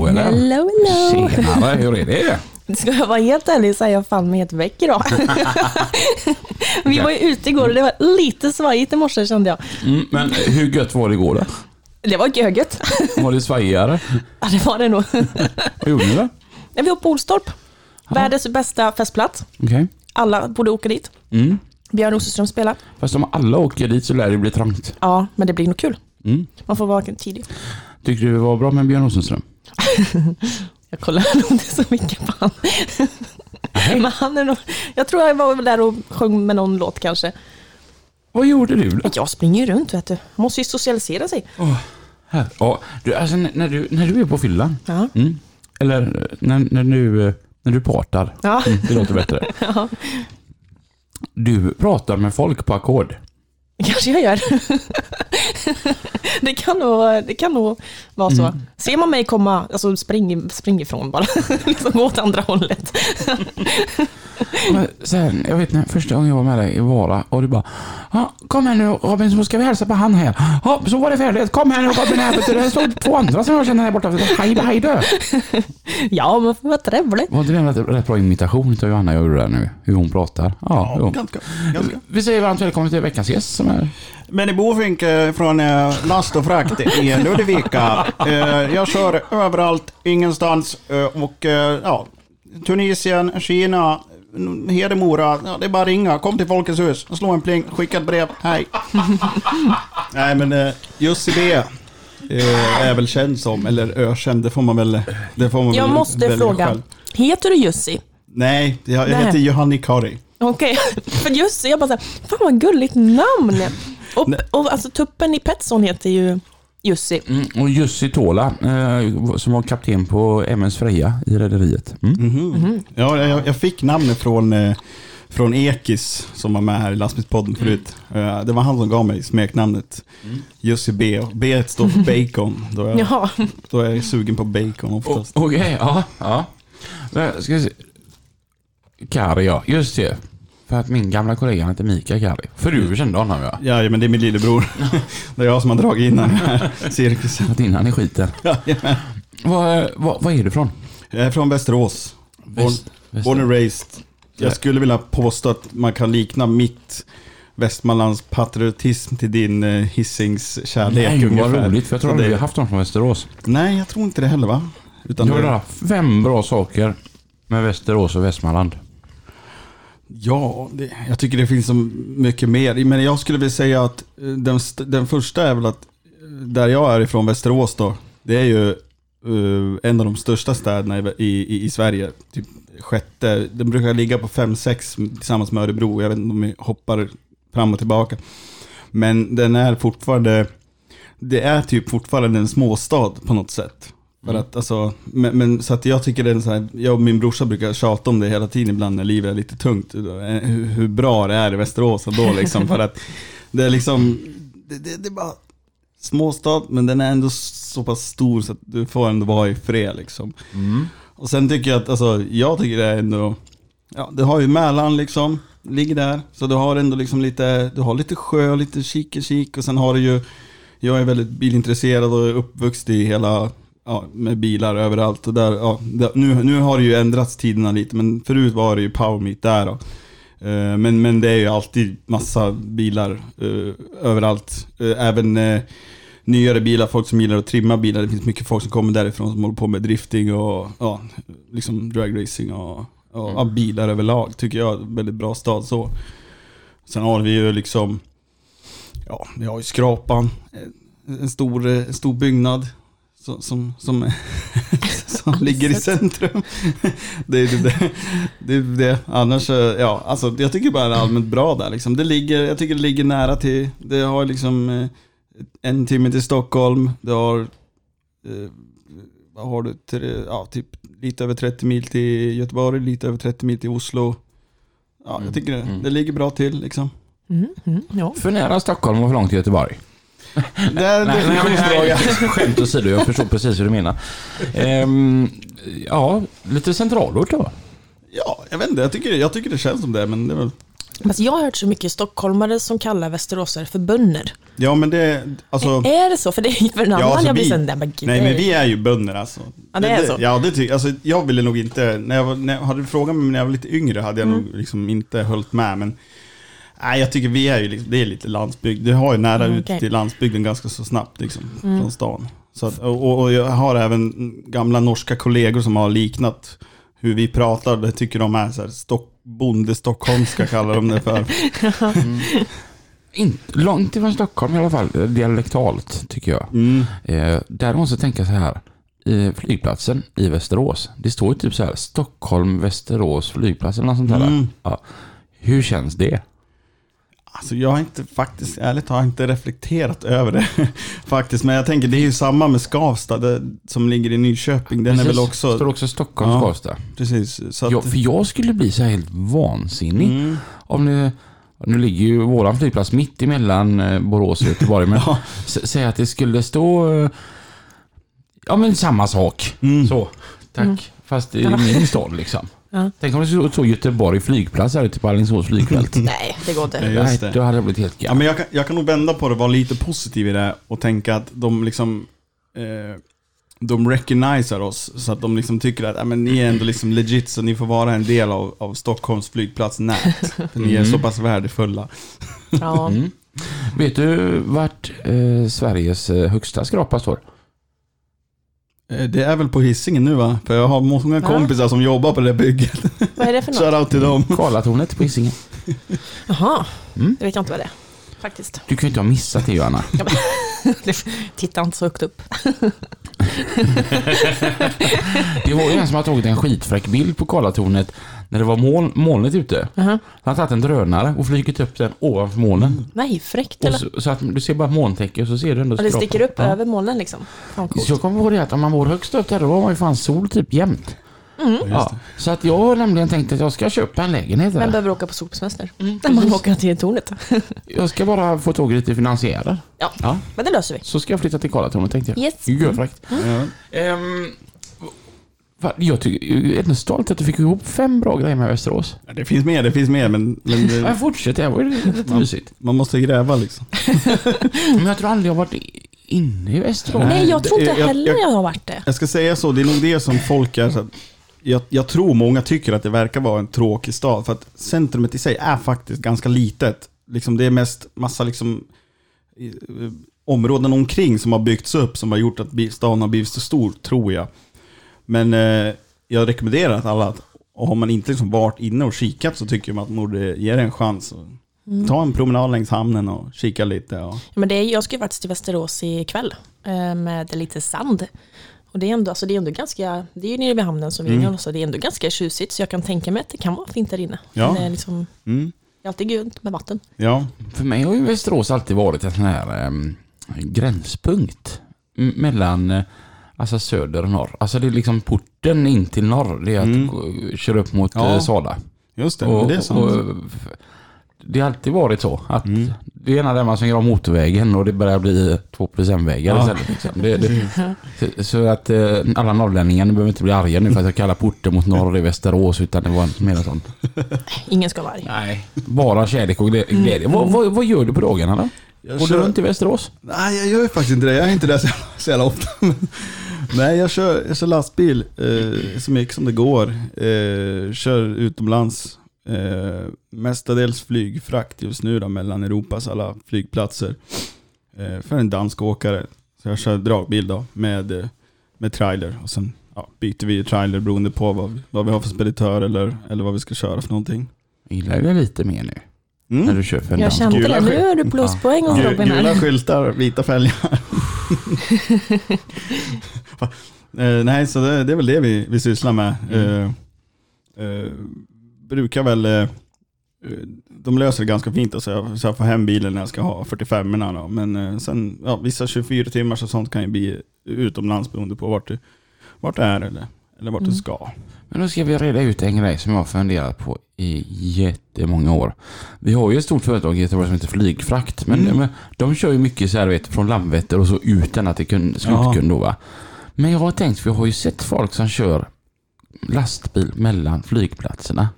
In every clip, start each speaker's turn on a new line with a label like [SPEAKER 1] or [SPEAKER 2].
[SPEAKER 1] Hallå eller?
[SPEAKER 2] Hello, hello!
[SPEAKER 1] Tjenare, hur är det?
[SPEAKER 2] Ska jag vara helt ärlig så är jag fan mig helt väck idag. Vi var ju ute igår och det var lite svajigt i morse kände jag.
[SPEAKER 1] Mm, men hur gött var det igår då?
[SPEAKER 2] Det var gögött.
[SPEAKER 1] Var det svajigare?
[SPEAKER 2] Ja, det var det nog.
[SPEAKER 1] Vad gjorde ni då?
[SPEAKER 2] Vi var på Olstorp. Världens bästa festplats.
[SPEAKER 1] Okej.
[SPEAKER 2] Alla borde åka dit.
[SPEAKER 1] Mm.
[SPEAKER 2] Björn Rosenström spelar.
[SPEAKER 1] Fast om alla åker dit så lär det bli trångt.
[SPEAKER 2] Ja, men det blir nog kul.
[SPEAKER 1] Mm.
[SPEAKER 2] Man får vara tidigt.
[SPEAKER 1] Tyckte du det var bra med Björn Rosenström?
[SPEAKER 2] Jag kollar nog inte så mycket på han. Men han är nog, jag tror jag var där och sjöng med någon låt kanske.
[SPEAKER 1] Vad gjorde du då?
[SPEAKER 2] Jag springer ju runt vet du. Man måste ju socialisera sig.
[SPEAKER 1] Här. Ja, du, alltså när du, när du är på fyllan,
[SPEAKER 2] Ja.
[SPEAKER 1] mm. eller när, när, du, eh, när du pratar,
[SPEAKER 2] Ja.
[SPEAKER 1] mm, det låter bättre.
[SPEAKER 2] ja.
[SPEAKER 1] Du pratar med folk på ackord.
[SPEAKER 2] Kanske jag gör. det, kan nog, det kan nog vara så. Ser man mig komma, alltså spring, spring ifrån bara. liksom gå åt andra hållet.
[SPEAKER 1] Men Sen, jag vet när första gången jag var med dig i Vara och du bara ja, Kom här nu Robin så ska vi hälsa på han här. Ja, så var det färdigt. Kom här nu Robin här. du, Det står två andra som jag känner här borta. Hej då, hej då.
[SPEAKER 2] ja, man får vara trevlig.
[SPEAKER 1] Var inte det en rätt, rätt bra imitation av Johanna jag gjorde där nu? Hur hon pratar. Ja, jo.
[SPEAKER 3] ganska, ganska.
[SPEAKER 1] Vi säger varmt välkommen till veckans gäst som
[SPEAKER 3] Men i Bofink från eh, Last och Frakt i Ludvika. Eh, Jag kör överallt, ingenstans. eh, Och ja, Tunisien, Kina, Hedemora. Ja, det är bara att ringa. Kom till Folkets hus, slå en pling, skicka ett brev. Hej. Nej men Jussi B. Är väl känd som, eller ökänd, det får man väl... Det får man
[SPEAKER 2] Jag
[SPEAKER 3] väl
[SPEAKER 2] måste fråga,
[SPEAKER 3] själv.
[SPEAKER 2] heter du Jussi?
[SPEAKER 3] Nej, jag, jag
[SPEAKER 2] Nej.
[SPEAKER 3] heter Johanni Kari.
[SPEAKER 2] Okej, för Jussi, jag bara såhär, fan vad gulligt namn. Och, och alltså tuppen i Petson heter ju Jussi.
[SPEAKER 1] Mm, och Jussi Tola, eh, som var kapten på MS Freja i rederiet. Mm.
[SPEAKER 3] Mhm. Ja, jag, jag fick namnet från, eh, från Ekis som var med här i lastbilspodden förut. Eh, det var han som gav mig smeknamnet Jussi B. B står för bacon. Då är, jag,
[SPEAKER 2] Jaha,
[SPEAKER 3] då är jag sugen på bacon
[SPEAKER 1] O-
[SPEAKER 3] oftast.
[SPEAKER 1] Okej, ja. ja. Men, ska vi se. Kari, ja. Just det. För att min gamla kollega heter Mikael Kari. För du kände honom ja.
[SPEAKER 3] Ja, men det är min lillebror. det är jag som har dragit in den här cirkusen.
[SPEAKER 1] Att innan i skiten.
[SPEAKER 3] Jajamän.
[SPEAKER 1] Vad, vad, vad är du från?
[SPEAKER 3] jag är från Västerås. Born, born and raised. Jag skulle vilja påstå att man kan likna mitt Västmanlands patriotism till din eh, Hisings kärlek
[SPEAKER 1] Nej, vad
[SPEAKER 3] ungefär.
[SPEAKER 1] roligt. För jag tror
[SPEAKER 3] det-
[SPEAKER 1] vi har haft någon från Västerås.
[SPEAKER 3] Nej, jag tror inte det heller va? Utan
[SPEAKER 1] Jag vill
[SPEAKER 3] det-
[SPEAKER 1] fem bra saker med Västerås och Västmanland.
[SPEAKER 3] Ja, det, jag tycker det finns så mycket mer. Men jag skulle vilja säga att eh, den, den första är väl att eh, där jag är ifrån, Västerås då, det är ju uh, en av de största städerna i, i, i Sverige. Typ sjätte, den brukar ligga på 5-6 tillsammans med Örebro. Jag vet inte om vi hoppar fram och tillbaka. Men den är fortfarande, det är typ fortfarande en småstad på något sätt. För att, alltså, men, men, så att jag tycker det är så här, jag och min brorsa brukar tjata om det hela tiden ibland när livet är lite tungt. eh, Hur, hur bra det är i Västerås ändå liksom. för att det är liksom, det, det, det är bara småstad, men den är ändå så pass stor så att du får ändå vara i fred liksom. Och sen tycker jag att, alltså, jag tycker det är ändå, ja, du har ju Mälaren liksom, ligger där. Så du har ändå liksom lite, du har lite sjö, lite kik kik och sen har du ju, jag är väldigt bilintresserad och är uppvuxen i hela, ja, med bilar överallt. Och där, ja, nu, nu har det ju ändrats tiderna lite, men förut var det ju Power Meet där då. Eh, Men, men det är ju alltid massa bilar eh, överallt. Eh, även nyare bilar, folk som gillar att trimma bilar. Det finns mycket folk som kommer därifrån som håller på med drifting och ja, liksom dragracing och, och ja, bilar överlag. Tycker jag väldigt bra stad så. Sen har vi ju liksom, ja, vi har ju Skrapan. En stor, en stor byggnad. Som, som, som, som ligger i centrum. det är det, det, det, är det. Annars, eh, ja, alltså jag tycker bara det är allmänt bra där liksom. Det ligger, jag tycker det ligger nära till, det har liksom eh, en timme till Stockholm. Du har, eh, vad har du, Tre- ja, typ lite över 30 mil till Göteborg, lite över 30 mil till Oslo. Ja,
[SPEAKER 1] Mm,
[SPEAKER 3] jag tycker det,
[SPEAKER 1] mm.
[SPEAKER 3] det ligger bra till liksom.
[SPEAKER 2] Mm, mm, ja.
[SPEAKER 1] För nära Stockholm och för långt till Göteborg.
[SPEAKER 3] Det är en
[SPEAKER 1] Nej,
[SPEAKER 3] definitionsfråga.
[SPEAKER 1] Skämt åsido, jag förstår precis hur du menar. Ehm, ja, lite centralort då.
[SPEAKER 3] Ja, jag vet inte, jag tycker, jag tycker det känns som det, men det är väl...
[SPEAKER 2] Fast jag har hört så mycket stockholmare som kallar västeråsare för bönder.
[SPEAKER 3] Ja, men det, alltså...
[SPEAKER 2] Är det så? För det är för en annan
[SPEAKER 3] alltså
[SPEAKER 2] jag blir
[SPEAKER 3] vi-
[SPEAKER 2] sen, nej men gud.
[SPEAKER 3] Nej
[SPEAKER 2] det
[SPEAKER 3] men vi är ju bönder alltså.
[SPEAKER 2] Ja, det är så.
[SPEAKER 3] Ja det tycker alltså, jag ville nog inte, när jag, var, när jag hade du frågat mig när jag var lite yngre hade jag
[SPEAKER 2] Mm.
[SPEAKER 3] nog liksom inte hållit med men Nej jag tycker vi är ju liksom, det är lite landsbygd. Du har ju nära
[SPEAKER 2] Mm,
[SPEAKER 3] ut
[SPEAKER 2] okej.
[SPEAKER 3] till landsbygden ganska så snabbt liksom
[SPEAKER 2] Mm.
[SPEAKER 3] från stan. Så att, och, och jag har även gamla norska kollegor som har liknat hur vi pratar, det tycker de är så här, stock, bondestockholmska kallar de det för.
[SPEAKER 1] Inte långt ifrån Stockholm i alla fall, dialektalt tycker jag.
[SPEAKER 3] Mm.
[SPEAKER 1] Eh, där måste jag tänka så här. I flygplatsen i Västerås. Det står ju typ så här Stockholm, Västerås flygplats eller något sånt där.
[SPEAKER 3] Mm.
[SPEAKER 1] Ja. Hur känns det?
[SPEAKER 3] Alltså jag har inte faktiskt, ärligt har jag inte reflekterat över det faktiskt. Men jag tänker det är ju samma med Skavsta det, som ligger i Nyköping. Den är
[SPEAKER 1] Precis.
[SPEAKER 3] väl också,
[SPEAKER 1] Står också Stockholm,
[SPEAKER 3] Ja.
[SPEAKER 1] Skavsta.
[SPEAKER 3] precis. Så att,
[SPEAKER 1] Ja, för jag skulle bli så här helt vansinnig.
[SPEAKER 3] mm,
[SPEAKER 1] Om det, nu ligger ju våran flygplats mitt emellan eh, Borås och Göteborg. Men
[SPEAKER 3] ja,
[SPEAKER 1] säg att det skulle stå... eh, Ja men samma sak.
[SPEAKER 3] mm.
[SPEAKER 1] Så, tack.
[SPEAKER 2] Mm.
[SPEAKER 1] Fast i min stad liksom.
[SPEAKER 2] Ja.
[SPEAKER 1] Tänk om det stod Göteborg flygplats här ute på Alingsås flygfält.
[SPEAKER 2] Nej, det går inte.
[SPEAKER 3] just
[SPEAKER 1] Nej,
[SPEAKER 3] det.
[SPEAKER 1] då hade jag blivit helt
[SPEAKER 3] Ja, men jag, kan, jag kan nog vända på det och vara lite positiv i det och tänka att de liksom eh, de recogniserar oss så att de liksom tycker att ja, men ni är ändå liksom legit så ni får vara en del av, av Stockholms flygplatsnät. För ni är
[SPEAKER 1] Mm.
[SPEAKER 3] så pass värdefulla.
[SPEAKER 2] Ja.
[SPEAKER 1] Mm. Vet du vart eh, Sveriges eh, högsta skrapa står?
[SPEAKER 3] Eh, Det är väl på Hisingen nu va? För jag har många kompisar som jobbar på det bygget.
[SPEAKER 2] Vad är det för något?
[SPEAKER 3] Shoutout till dem.
[SPEAKER 1] Karlatornet på Hisingen.
[SPEAKER 2] Jaha,
[SPEAKER 1] Mm.
[SPEAKER 2] det vet jag inte vad det är. Faktiskt.
[SPEAKER 1] Du kan ju inte ha missat det Johanna.
[SPEAKER 2] Titta inte så högt upp.
[SPEAKER 1] Det var ju en som har tagit en skitfräck bild på Karlatornet när det var moln, molnet ute.
[SPEAKER 2] Jaha.
[SPEAKER 1] Han har tagit en drönare och flugit upp den ovanför molnen.
[SPEAKER 2] Nej, fräckt eller?
[SPEAKER 1] så, så att du ser bara ett molntäcke och så ser du ändå
[SPEAKER 2] Och det sticker upp
[SPEAKER 1] Ja.
[SPEAKER 2] över molnen liksom. Fan coolt.
[SPEAKER 1] Så jag kommer ihåg det att om man bor högst upp där då har man ju fan sol typ jämt.
[SPEAKER 2] Mm.
[SPEAKER 1] Ja, så att jag har nämligen tänkt att jag ska köpa en lägenhet
[SPEAKER 2] Men
[SPEAKER 1] där.
[SPEAKER 2] behöver åka på solsemester.
[SPEAKER 1] Mm,
[SPEAKER 2] När man åker till tornet.
[SPEAKER 1] Jag ska bara få tag i lite finansiärer.
[SPEAKER 2] Ja.
[SPEAKER 1] ja.
[SPEAKER 2] Men det löser vi.
[SPEAKER 1] Så ska jag flytta till Karlatornet tänkte jag.
[SPEAKER 2] Yes.
[SPEAKER 1] Görfräckt.
[SPEAKER 3] Ja.
[SPEAKER 1] Ehm, va- jag tycker, jag är stolt att du fick ihop fem bra grejer med Västerås.
[SPEAKER 3] Ja, Det finns mer, det finns mer men, men det,
[SPEAKER 1] Men fortsätt, det var ju lite
[SPEAKER 3] Ja.
[SPEAKER 1] mysigt.
[SPEAKER 3] man måste gräva liksom.
[SPEAKER 1] Men jag tror aldrig jag varit inne i Västerås.
[SPEAKER 2] Nej, jag tror inte
[SPEAKER 3] det- jag-
[SPEAKER 2] heller
[SPEAKER 3] jag-
[SPEAKER 2] jag har varit det.
[SPEAKER 3] Jag ska säga så, det är nog det som folk är så att jag, jag tror många tycker att det verkar vara en tråkig stad, för att centrumet i sig är faktiskt ganska litet. Liksom det är mest massa liksom, i- eh, områden omkring som har byggts upp som har gjort att staden har blivit så stor, tror jag. Men eh, jag rekommenderar att alla, att, och har man inte liksom varit inne och kikat så tycker jag att man borde ge det en chans. Och
[SPEAKER 2] Mm.
[SPEAKER 3] Ta en promenad längs hamnen och kika lite. Och,
[SPEAKER 2] Ja, Men det är, jag ska ju faktiskt till Västerås ikväll eh, med lite sand. Och det är ändå, alltså det är ändå ganska, det är ju nere vid hamnen som vi
[SPEAKER 3] Mm.
[SPEAKER 2] mm. så det är ändå ganska tjusigt. Så jag kan tänka mig att det kan vara fint där inne.
[SPEAKER 3] Ja.
[SPEAKER 2] Det är, liksom,
[SPEAKER 3] mm,
[SPEAKER 2] det är alltid gött med vatten.
[SPEAKER 3] ja,
[SPEAKER 1] För mig har ju Västerås alltid varit en sån här um, gränspunkt. M- mellan eh, alltså söder och norr. Alltså det är liksom porten in till norr. Det är att
[SPEAKER 3] Mm.
[SPEAKER 1] köra upp mot
[SPEAKER 3] Ja.
[SPEAKER 1] eh, Sala.
[SPEAKER 3] just det. men det är sant.
[SPEAKER 1] och, f- det har alltid varit så. Att
[SPEAKER 3] Mm.
[SPEAKER 1] Det är när man svänger av motorvägen och det börjar bli 2 plus 1-vägar
[SPEAKER 3] Ja.
[SPEAKER 1] istället. Liksom. Det, det, så- att eh, alla norrlänningar nu behöver inte bli arga nu för att jag kallar porten mot norr i Västerås utan det var inte mer sånt.
[SPEAKER 2] Ingen ska vara arg.
[SPEAKER 1] Nej. Bara kärlek och glä- glädje. Vad, vad, vad gör du på dagarna då?
[SPEAKER 3] Jag
[SPEAKER 1] Går du runt i Västerås?
[SPEAKER 3] Nej, jag gör faktiskt inte det. Jag är inte där så jävla ofta. Nej, jag kör, jag kör lastbil eh, så mycket som det går. Eh, kör utomlands. Eh, mestadels flygfrakt just nu då, mellan Europas alla flygplatser. Eh, för en dansk åkare. Så jag kör dragbil då med, eh, med trailer. Och sen ja, byter vi trailer beroende på vad, vi- vad vi har för speditör eller, eller vad vi ska köra för någonting.
[SPEAKER 1] Gillar det lite mer nu. När
[SPEAKER 3] Mm.
[SPEAKER 1] du kör för en
[SPEAKER 2] Jag
[SPEAKER 1] dansk.
[SPEAKER 2] kände det, nu är du pluspoäng hos
[SPEAKER 3] Gu-
[SPEAKER 2] Robin
[SPEAKER 3] Gula skyltar, vita fälgar. eh, nej, så det, det är väl det vi, vi sysslar med.
[SPEAKER 1] Mm.
[SPEAKER 3] Eh, eh, brukar väl, eh, de löser det ganska fint och så jag, så jag får hem bilen när jag ska ha 45 då. Men eh, sen, ja, vissa 24 timmar så sånt kan ju bli utomlands beroende på vart du, vart du är eller, eller vart du ska.
[SPEAKER 1] Men då ska vi reda ut en grej som jag har funderat på i jättemånga år. Vi har ju ett stort företag i Göteborg som heter Flygfrakt. Men,
[SPEAKER 3] Mm.
[SPEAKER 1] men de kör ju mycket så här, vet, från Landvetter och så ut ända till kund, slutkund då va. Men jag har tänkt, för jag har ju sett folk som kör lastbil mellan flygplatserna.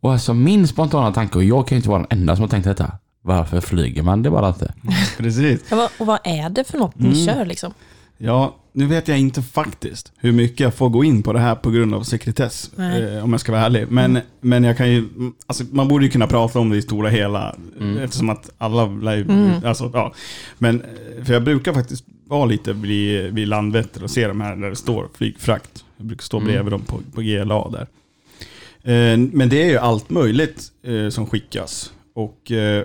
[SPEAKER 1] Och alltså min spontana tanke, och jag kan ju inte vara den enda som har tänkt detta. Varför flyger man det bara inte?
[SPEAKER 3] Precis.
[SPEAKER 2] Ja, och vad är det för något ni
[SPEAKER 3] Mm.
[SPEAKER 2] kör liksom?
[SPEAKER 3] Ja, nu vet jag inte faktiskt hur mycket jag får gå in på det här på grund av sekretess. Eh, om jag ska vara ärlig. Men, men jag kan ju, alltså, man borde ju kunna prata om det i stora hela.
[SPEAKER 1] Mm.
[SPEAKER 3] Eftersom att alla
[SPEAKER 2] Mm.
[SPEAKER 3] alltså, ja. Men, eh, för jag brukar faktiskt vara lite vid, vid Landvetter och se de här där det står flygfrakt. Jag brukar stå
[SPEAKER 1] Mm.
[SPEAKER 3] bredvid dem på, på GLA där. Eh, men det är ju allt möjligt eh, som skickas. Och eh,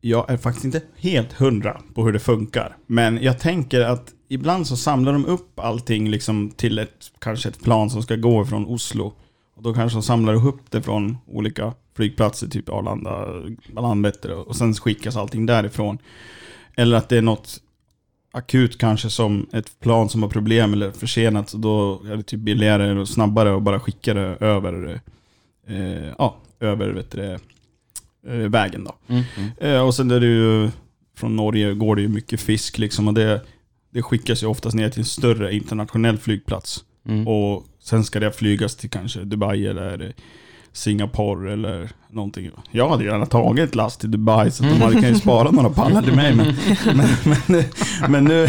[SPEAKER 3] jag är faktiskt inte helt hundra på hur det funkar. Men jag tänker att ibland så samlar de upp allting liksom till ett, kanske ett plan som ska gå från Oslo. Och då kanske de samlar ihop det från olika flygplatser, typ Arlanda, Landvetter och sen skickas allting därifrån. Eller att det är något akut kanske som ett plan som har problem eller försenat. Då är det typ billigare och snabbare att bara skicka det över, eh, ja, över vet du, eh, vägen då.
[SPEAKER 1] Mm.
[SPEAKER 3] Eh, och sen är det ju, från Norge går det ju mycket fisk liksom och det, det skickas ju oftast ner till en större internationell flygplats.
[SPEAKER 1] Mm.
[SPEAKER 3] Och sen ska det flygas till kanske Dubai eller Singapore eller någonting. Jag hade gärna tagit ett last till Dubai så att de hade kan ju spara några pallar till mig. Men, men, men, men nu,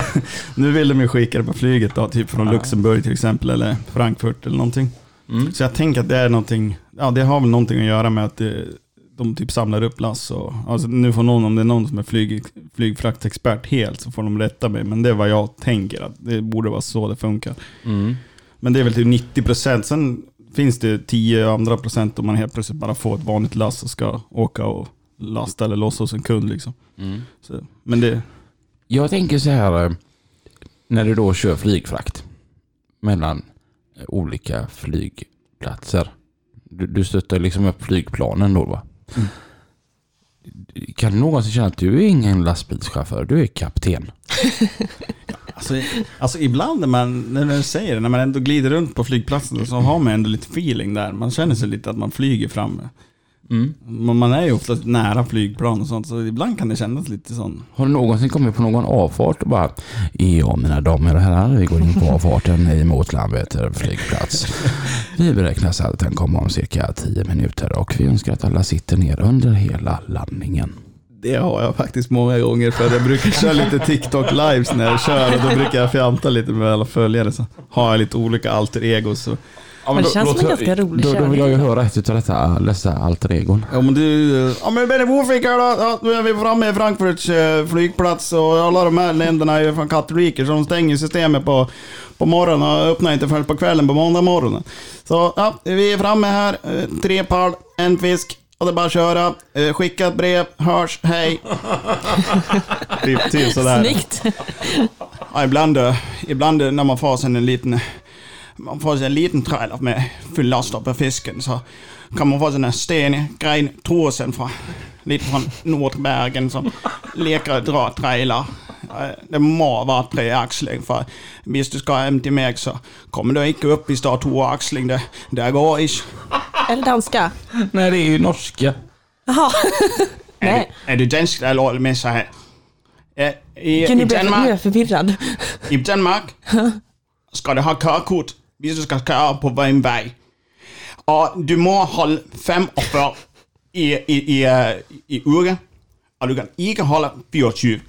[SPEAKER 3] nu vill de ju skicka det på flyget då, typ från. Luxemburg till exempel eller Frankfurt eller någonting.
[SPEAKER 1] Mm.
[SPEAKER 3] Så jag tänker att det är någonting, ja det har väl någonting att göra med att det, de typ samlar upp lass och, alltså nu får någon, om det är någon som är flyg, flygfraktexpert helt så får de rätta mig. Men det är vad jag tänker, att det borde vara så det funkar.
[SPEAKER 1] Mm.
[SPEAKER 3] Men det är väl till 90%, sen finns det 10 andra procent om man helt plötsligt bara får ett vanligt lass och ska åka och lasta eller lossa hos en kund liksom.
[SPEAKER 1] Mm.
[SPEAKER 3] Så, men det,
[SPEAKER 1] Jag tänker så här, eh, när du då kör flygfrakt mellan eh, olika flygplatser. Du, du stöttar liksom upp flygplanen då va?
[SPEAKER 3] Mm.
[SPEAKER 1] Kan du någonsin känna att du är ingen lastbilschaufför, du är kapten?
[SPEAKER 3] Alltså, alltså ibland när man, när du säger det, när man ändå glider runt på flygplatsen så har man ändå lite feeling där. Man känner sig lite att man flyger fram.
[SPEAKER 1] Mm.
[SPEAKER 3] Man är ju oftast nära flygplan och sånt, så ibland kan det kännas lite sån.
[SPEAKER 1] Har du någonsin kommit på någon avfart och bara Ja mina damer och herrar, vi går in på avfarten emot Landvetter flygplats. Vi beräknar att den kommer om cirka 10 minuter och vi önskar att alla sitter ner under hela landningen.
[SPEAKER 3] Det har jag faktiskt många gånger för jag brukar köra lite TikTok lives när jag kör och då brukar jag fjanta lite med alla följare. Så har jag lite olika alter egos. Och,
[SPEAKER 1] Ja,
[SPEAKER 2] Men det känns som en ganska rolig
[SPEAKER 1] då, då vill jag ju höra ett utav detta, dessa alter egon.
[SPEAKER 3] ja men du, ja men Benny Wolfik här då, ja, nu är vi framme i Frankfurts eh, flygplats och alla de här länderna är ju från katoliker så de stänger systemet på, på morgonen och öppnar inte förrän på kvällen på måndag morgonen. Så ja, vi är framme här, eh, tre pall, en fisk. Och det är bara att köra. Eh, skicka ett brev, hörs, hej. typ, typ sådär.
[SPEAKER 2] Snyggt.
[SPEAKER 3] Ja, ibland, eh, ibland eh, när man får sig en liten, man får sig en liten trailer med full last på fisken så kan man få sån här stengrej, tråsen från, lite från Nordbergen som leker och drar trailer. Eh, Det må vara tre axling för hvis du ska hem till mig så kommer du inte upp i stå två axling. Det, det går inte.
[SPEAKER 2] Eller danska.
[SPEAKER 1] Nej, det är ju norska.
[SPEAKER 2] Jaha.
[SPEAKER 3] Är du,
[SPEAKER 2] Nej.
[SPEAKER 3] är du dansk eller med så här? Eh, I,
[SPEAKER 2] Kan
[SPEAKER 3] i
[SPEAKER 2] du bli
[SPEAKER 3] Danmark
[SPEAKER 2] mer förvirrad?
[SPEAKER 3] I Danmark ska du ha körkort hvis du ska köra på en väg. Och du må hålla 45 i, i, i, i uge. Och du kan inte hålla 24.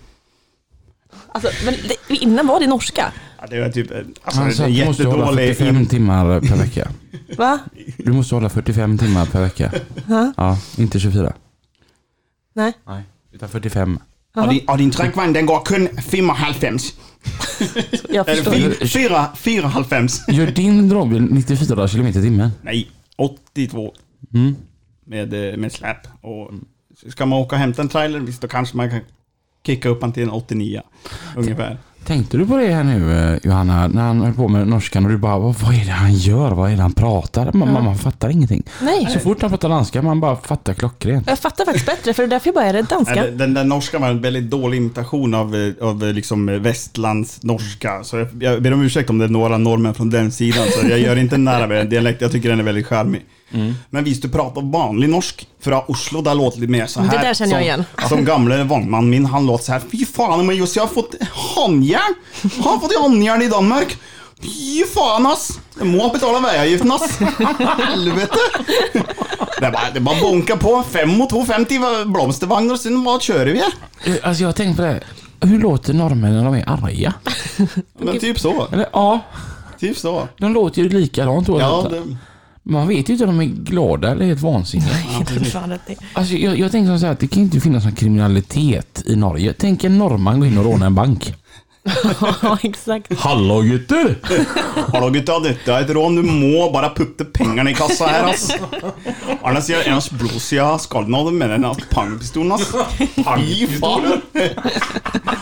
[SPEAKER 2] Alltså, men det, innan var det norska.
[SPEAKER 3] Ja, det är typ, alltså,
[SPEAKER 1] Han
[SPEAKER 3] det är
[SPEAKER 1] du måste hålla
[SPEAKER 3] jättedålig...
[SPEAKER 1] 45 timmar per vecka.
[SPEAKER 2] Va?
[SPEAKER 1] Du måste hålla 45 timmar per vecka. Ja, inte 24.
[SPEAKER 2] Nej.
[SPEAKER 1] Nej, utan 45.
[SPEAKER 3] Och din, och din träckvagn den går kun 95.
[SPEAKER 2] Jag förstår.
[SPEAKER 3] fy- fyra- 4,5.
[SPEAKER 1] Gör din dragbil 94 km i timmen?
[SPEAKER 3] Nej, 82
[SPEAKER 1] Mm.
[SPEAKER 3] Med, eh, med släp. Och ska man åka och hämta en trailer, visst, då kanske man kan kicka upp den till en 89 ungefär.
[SPEAKER 1] Tänkte du på det här nu eh, Johanna, när han höll på med norskan och du bara, vad är det han gör? Vad är det han pratar? Man,
[SPEAKER 2] Ja.
[SPEAKER 1] man, fattar ingenting.
[SPEAKER 2] Nej,
[SPEAKER 1] Så fort han pratar danska, man bara fattar klockrent.
[SPEAKER 2] jag fattar faktiskt bättre för det är därför jag började danska.
[SPEAKER 3] Nej, Den, den där norska var en väldigt dålig imitation av, eh, av liksom västlands norska. Så jag, jag ber om ursäkt om det är några norrmän från den sidan. Så jag gör inte nära med dialekt. Jag tycker den är väldigt charmig. Men visst, du pratar vanlig norsk. Från Oslo, där låter det mer så här.
[SPEAKER 2] Det där känner jag
[SPEAKER 3] som,
[SPEAKER 2] igen.
[SPEAKER 3] Som gamle vagnmannen min, han låter så här. Fy fan, men just jag har fått håndjärn. Har fått håndjärn i Danmark. Fy fan ass. Jag må betala vägavgiften ass. Helvete. Det bara, det bara bonka på. 5 och 2,50 blomstervagnar sen vad kör vi?
[SPEAKER 1] Eh, Alltså jag har tänkt på det, hur låter norrmän när de är arga?
[SPEAKER 3] Men typ så.
[SPEAKER 1] Eller ja,
[SPEAKER 3] Typ så.
[SPEAKER 1] de låter ju likadant
[SPEAKER 3] Ja,
[SPEAKER 1] oavsett.
[SPEAKER 3] det,
[SPEAKER 1] Man vet ju inte om de är glada eller helt vansinniga.
[SPEAKER 2] Det.
[SPEAKER 1] Alltså, jag, jag tänker så här att det kan inte finnas någon kriminalitet i Norge. Tänk en norrman gå in och råna en bank.
[SPEAKER 2] Ja, exakt.
[SPEAKER 1] Hallå gutter!
[SPEAKER 3] Hallå gutta, detta är ett rån. Du må bara putta pengarna i kassa här ass. Annars gör jag ennars blåser jag skallen av dem med den här pangpistolen ass.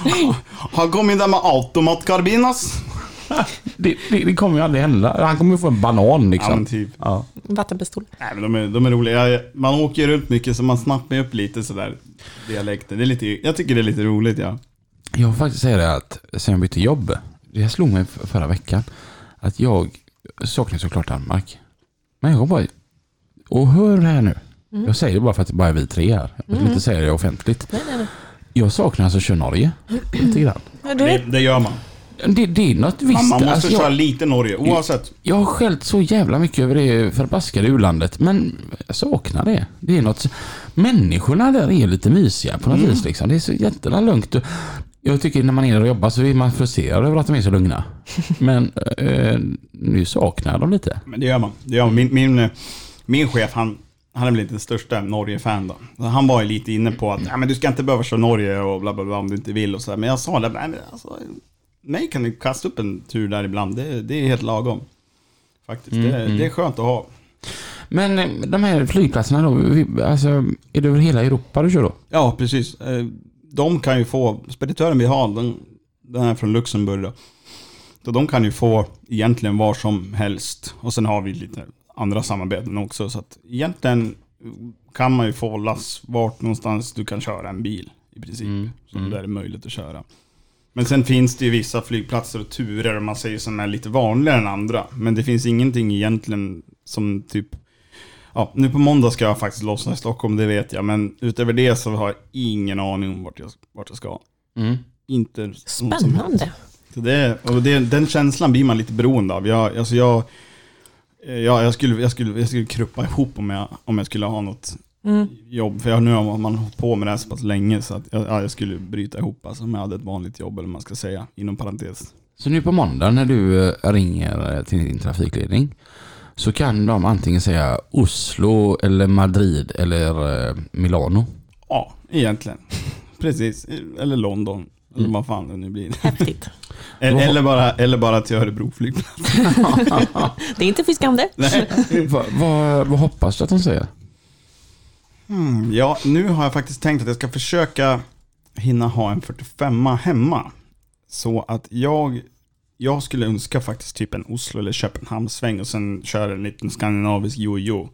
[SPEAKER 3] Fy. Han kom in där med automatkarbin ass.
[SPEAKER 1] Det, det, det kommer ju aldrig hända. Han kommer ju få en banan liksom.
[SPEAKER 3] Ja men typ.
[SPEAKER 1] Ja.
[SPEAKER 2] Vattenpistol.
[SPEAKER 3] Nej men de är, de är roliga. Man åker runt mycket så man snappar upp lite sådär dialekter. Det är lite, jag tycker det är lite roligt ja.
[SPEAKER 1] Jag får faktiskt säga det att sen jag bytte jobb, det slog mig förra veckan, att jag saknar såklart Danmark. Men jag bara, och hör det här nu. Jag säger det bara för att det bara är vi tre här. Jag vill inte säga det offentligt.
[SPEAKER 2] Nej, nej, nej.
[SPEAKER 1] Jag saknar alltså att köra Norge. Lite grann.
[SPEAKER 3] Det, det gör man.
[SPEAKER 1] Det, det är något visst.
[SPEAKER 3] Man, man måste
[SPEAKER 1] alltså,
[SPEAKER 3] köra
[SPEAKER 1] jag,
[SPEAKER 3] lite Norge oavsett.
[SPEAKER 1] jag har skällt så jävla mycket över det förbaskade u-landet, men jag saknar det. Det är något... Människorna där är lite mysiga på något
[SPEAKER 3] Mm.
[SPEAKER 1] vis. Liksom. Det är så jävla lugnt. Och Jag tycker när man är där och jobbar så är man frustrerad över att de är så lugna. Men eh, nu saknar dem lite.
[SPEAKER 3] Men det gör man. Det gör man. Min, min, min chef, han, han är väl inte den största Norge-fan då. Så han var ju lite inne på att ja, men du ska inte behöva köra Norge och bla bla bla om du inte vill och så här. Men jag sa det, nej, men alltså, mig kan du kasta upp en tur där ibland. Det, det är helt lagom. Faktiskt.
[SPEAKER 1] Mm,
[SPEAKER 3] det,
[SPEAKER 1] mm.
[SPEAKER 3] det är skönt att ha.
[SPEAKER 1] Men eh, de här flygplatserna då, vi- alltså, är det över hela Europa du kör då?
[SPEAKER 3] Ja, precis. Eh, De kan ju få, speditören vi har, den, den är från Luxemburg då. Så de kan ju få egentligen var som helst. Och sen har vi lite andra samarbeten också. Så att egentligen kan man ju få lass vart någonstans du kan köra en bil i princip.
[SPEAKER 1] Mm,
[SPEAKER 3] Så
[SPEAKER 1] mm.
[SPEAKER 3] där är möjligt att köra. Men sen finns det ju vissa flygplatser och turer om man säger som är lite vanligare än andra. Men det finns ingenting egentligen som typ Ja, nu på måndag ska jag faktiskt lossna i Stockholm, det vet jag. Men utöver det så har jag ingen aning om vart jag, vart jag ska.
[SPEAKER 1] Mm.
[SPEAKER 3] Inte
[SPEAKER 2] spännande.
[SPEAKER 3] Så det, och det, den känslan blir man lite beroende av. Jag, alltså jag, eh, ja, jag, skulle, jag, skulle, jag skulle kruppa ihop om jag, om jag skulle ha något
[SPEAKER 2] Mm.
[SPEAKER 3] jobb. För jag, nu har man hållit på med det här så pass länge så att jag, ja, jag skulle bryta ihop alltså, om jag hade ett vanligt jobb eller vad man ska säga, inom parentes.
[SPEAKER 1] Så nu på måndag när du eh, ringer eh, till din trafikledning så kan de antingen säga Oslo eller Madrid eller eh, Milano.
[SPEAKER 3] Ja, egentligen. Precis. Eller London. Eller
[SPEAKER 1] Mm.
[SPEAKER 3] vad fan det nu blir.
[SPEAKER 2] Häftigt.
[SPEAKER 3] Eller, eller, bara, eller bara till Örebro flygplats.
[SPEAKER 2] Det är inte fiskande.
[SPEAKER 3] Nej.
[SPEAKER 1] vad, vad, vad hoppas du att de säger?
[SPEAKER 3] Hmm, ja, nu har jag faktiskt tänkt att jag ska försöka hinna ha en 45 hemma. Så att jag, jag skulle önska faktiskt typ en Oslo eller Köpenhamn-sväng och sen köra en liten skandinavisk jojo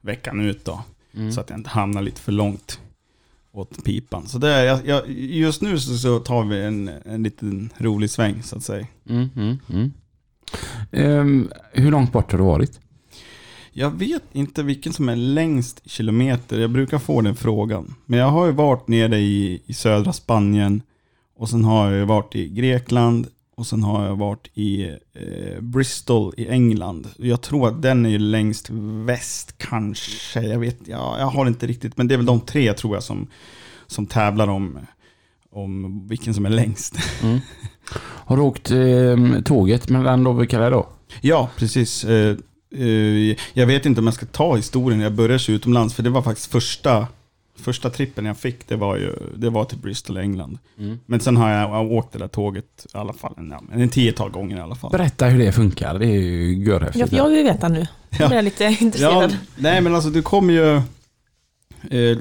[SPEAKER 3] veckan ut då.
[SPEAKER 1] Mm.
[SPEAKER 3] Så att jag inte hamnar lite för långt åt pipan. Så det är, jag, jag, just nu så, så tar vi en, en liten rolig sväng så att säga.
[SPEAKER 1] Mm, mm, mm. Ehm, hur långt bort har du varit?
[SPEAKER 3] Jag vet inte vilken som är längst kilometer. Jag brukar få den frågan. Men jag har ju varit nere i, i södra Spanien. Och sen har jag ju varit i Grekland. Och sen har jag varit i eh, Bristol i England. Jag tror att den är ju längst väst kanske. Jag vet, ja, jag har inte riktigt. Men det är väl de tre tror jag som, som tävlar om, om vilken som är längst.
[SPEAKER 1] Mm. Har du åkt eh, tåget mellan Dover då?
[SPEAKER 3] Ja, precis. Eh, eh, jag vet inte om jag ska ta historien när jag började utomlands, för det var faktiskt första, första trippen jag fick, det var ju det var till Bristol, England.
[SPEAKER 1] Mm.
[SPEAKER 3] Men sen har jag, jag åkt det där tåget i alla fall, en, ja, en tiotal gånger i alla fall.
[SPEAKER 1] Berätta hur det funkar, det är ju
[SPEAKER 2] Jag,
[SPEAKER 1] görhäftigt.
[SPEAKER 2] jag vill veta nu. Nu blir jag lite
[SPEAKER 3] Ja,
[SPEAKER 2] intresserad.
[SPEAKER 3] nej men alltså du kommer ju, eh,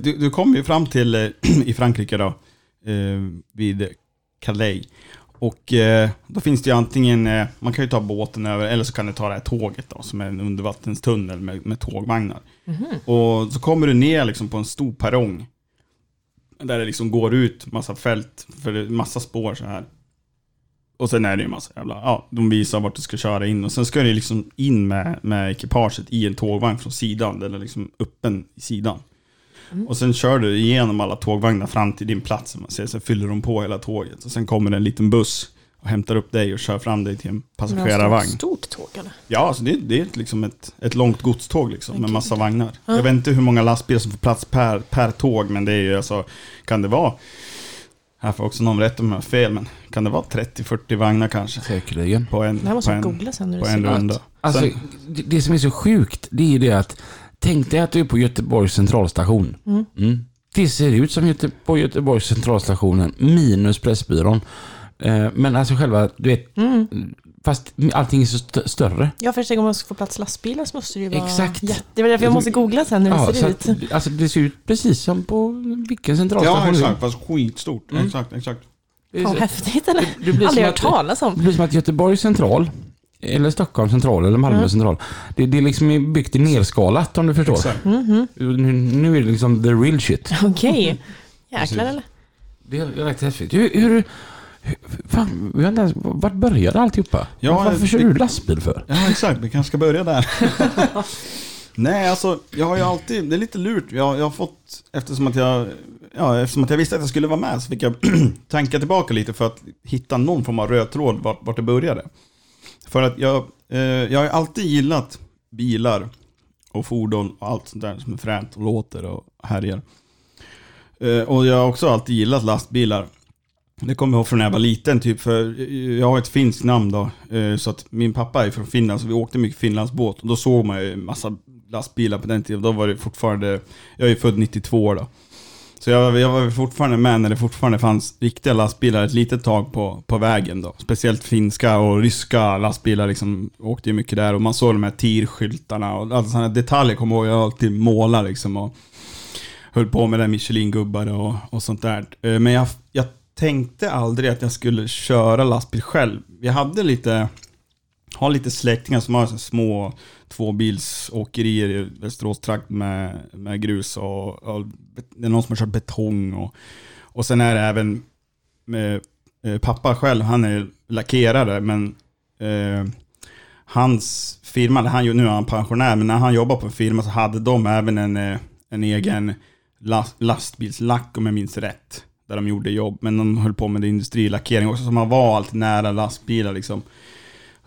[SPEAKER 3] du, du kommer ju fram till, eh, i Frankrike då, eh, vid Calais. Och eh, då finns det ju antingen, eh, man kan ju ta båten över, eller så kan du ta det här tåget då, som är en undervattenstunnel med, med tågvagnar. Och så kommer du ner liksom på en stor perrong. Där det liksom går ut massa fält, för det är massa spår så här. Och sen är det ju massa jävla, ja, de visar vart du ska köra in. Och sen ska du liksom in med, med ekipaget i en tågvagn från sidan, eller liksom öppen i sidan. Och sen kör du igenom alla tågvagnar fram till din plats, man säger, så fyller de på hela tåget. Och sen kommer det en liten buss och hämtar upp dig och kör fram dig till en passagerarvagn.
[SPEAKER 2] Stort tåg eller?
[SPEAKER 3] Ja, alltså det, det är liksom ett, ett långt godståg liksom, med massa vagnar. Jag vet inte hur många lastbilar som får plats per, per tåg, men det är ju alltså, kan det vara, här får också någon rätt om jag har fel, men kan det vara 30-40 vagnar kanske?
[SPEAKER 1] Säkerligen.
[SPEAKER 3] På en,
[SPEAKER 2] Det här måste
[SPEAKER 3] på en,
[SPEAKER 2] googla sen. När
[SPEAKER 3] på en runda.
[SPEAKER 2] det.
[SPEAKER 1] Alltså,
[SPEAKER 3] Sen,
[SPEAKER 1] det, det som är så sjukt, det är det att tänk dig att du är på Göteborgs centralstation. Mm. Det ser ut som Göte, på Göteborgs centralstationen, minus Pressbyrån. Eh, men alltså själva, du vet, fast allting är så st- större.
[SPEAKER 2] Ja, först om man ska få plats lastbilar så måste det ju vara...
[SPEAKER 1] Exakt.
[SPEAKER 2] jätte- Det var därför jag måste googla sen hur det
[SPEAKER 1] Ja,
[SPEAKER 2] ser
[SPEAKER 1] så
[SPEAKER 2] ut.
[SPEAKER 1] att, alltså det ser ut precis som på vilken centralstation
[SPEAKER 3] ja, exakt, fast skitstort. Exakt, exakt.
[SPEAKER 1] Det
[SPEAKER 2] Fan,
[SPEAKER 1] så-
[SPEAKER 2] häftigt eller?
[SPEAKER 1] det blir som
[SPEAKER 2] Aldrig hört
[SPEAKER 1] att-
[SPEAKER 2] talas
[SPEAKER 1] Det
[SPEAKER 2] om.
[SPEAKER 1] blir som att Göteborgs central, eller Stockholms central, eller Malmö
[SPEAKER 2] Mm.
[SPEAKER 1] central, det, det är liksom byggt i nerskalat om du förstår.
[SPEAKER 3] exakt.
[SPEAKER 2] Mhm.
[SPEAKER 1] Nu, nu är det liksom the real shit.
[SPEAKER 2] Okej. Jäklar
[SPEAKER 1] Precis.
[SPEAKER 2] eller?
[SPEAKER 1] Det är rätt häftigt. Hur, hur, fan, vi har inte ens, vart började alltihopa?
[SPEAKER 3] Ja,
[SPEAKER 1] Varför kör du lastbil för?
[SPEAKER 3] Ja, exakt. Vi kanske ska börja där. Nej, alltså jag har ju alltid, det är lite lurt. Jag, jag har fått, eftersom att jag, ja, eftersom att jag visste att jag skulle vara med så fick jag tänka tillbaka lite för att hitta någon form av röd tråd vart, vart det började. För att jag, eh, jag har alltid gillat bilar och fordon och allt sånt där som är fränt och låter och härjar. Eh, och jag har också alltid gillat lastbilar. Det kommer jag ihåg från när jag var liten, typ för eh, jag har ett finskt namn då. eh, Så att min pappa är från Finland, så vi åkte mycket Finlandsbåt. Och då såg man ju en massa lastbilar på den tiden. Då var det fortfarande, jag är född 92 då. Så jag, jag var fortfarande med när det fortfarande fanns riktiga lastbilar ett litet tag på, på vägen då. Speciellt finska och ryska lastbilar liksom åkte ju mycket där. Och man såg de här TIR-skyltarna och alla sådana detaljer kommer jag ihåg. Jag alltid målade liksom. Och höll på med där Michelin-gubbar och, och sånt där. Eh, men jag, jag tänkte aldrig att jag skulle köra lastbil själv. Jag hade lite, har lite släktingar som har små tvåbilsåkerier i Västerås-trakt med, med grus och, och det är någon som har kört betong och, och sen är det även med, eh, pappa själv, han är lackerare men eh, hans firma, han, nu är han pensionär, men när han jobbade på en firma så hade de även en, eh, en egen last, lastbilslack om jag minns rätt. Där de gjorde jobb, men de höll på med industrilackering också, så man var alltid nära lastbilar liksom.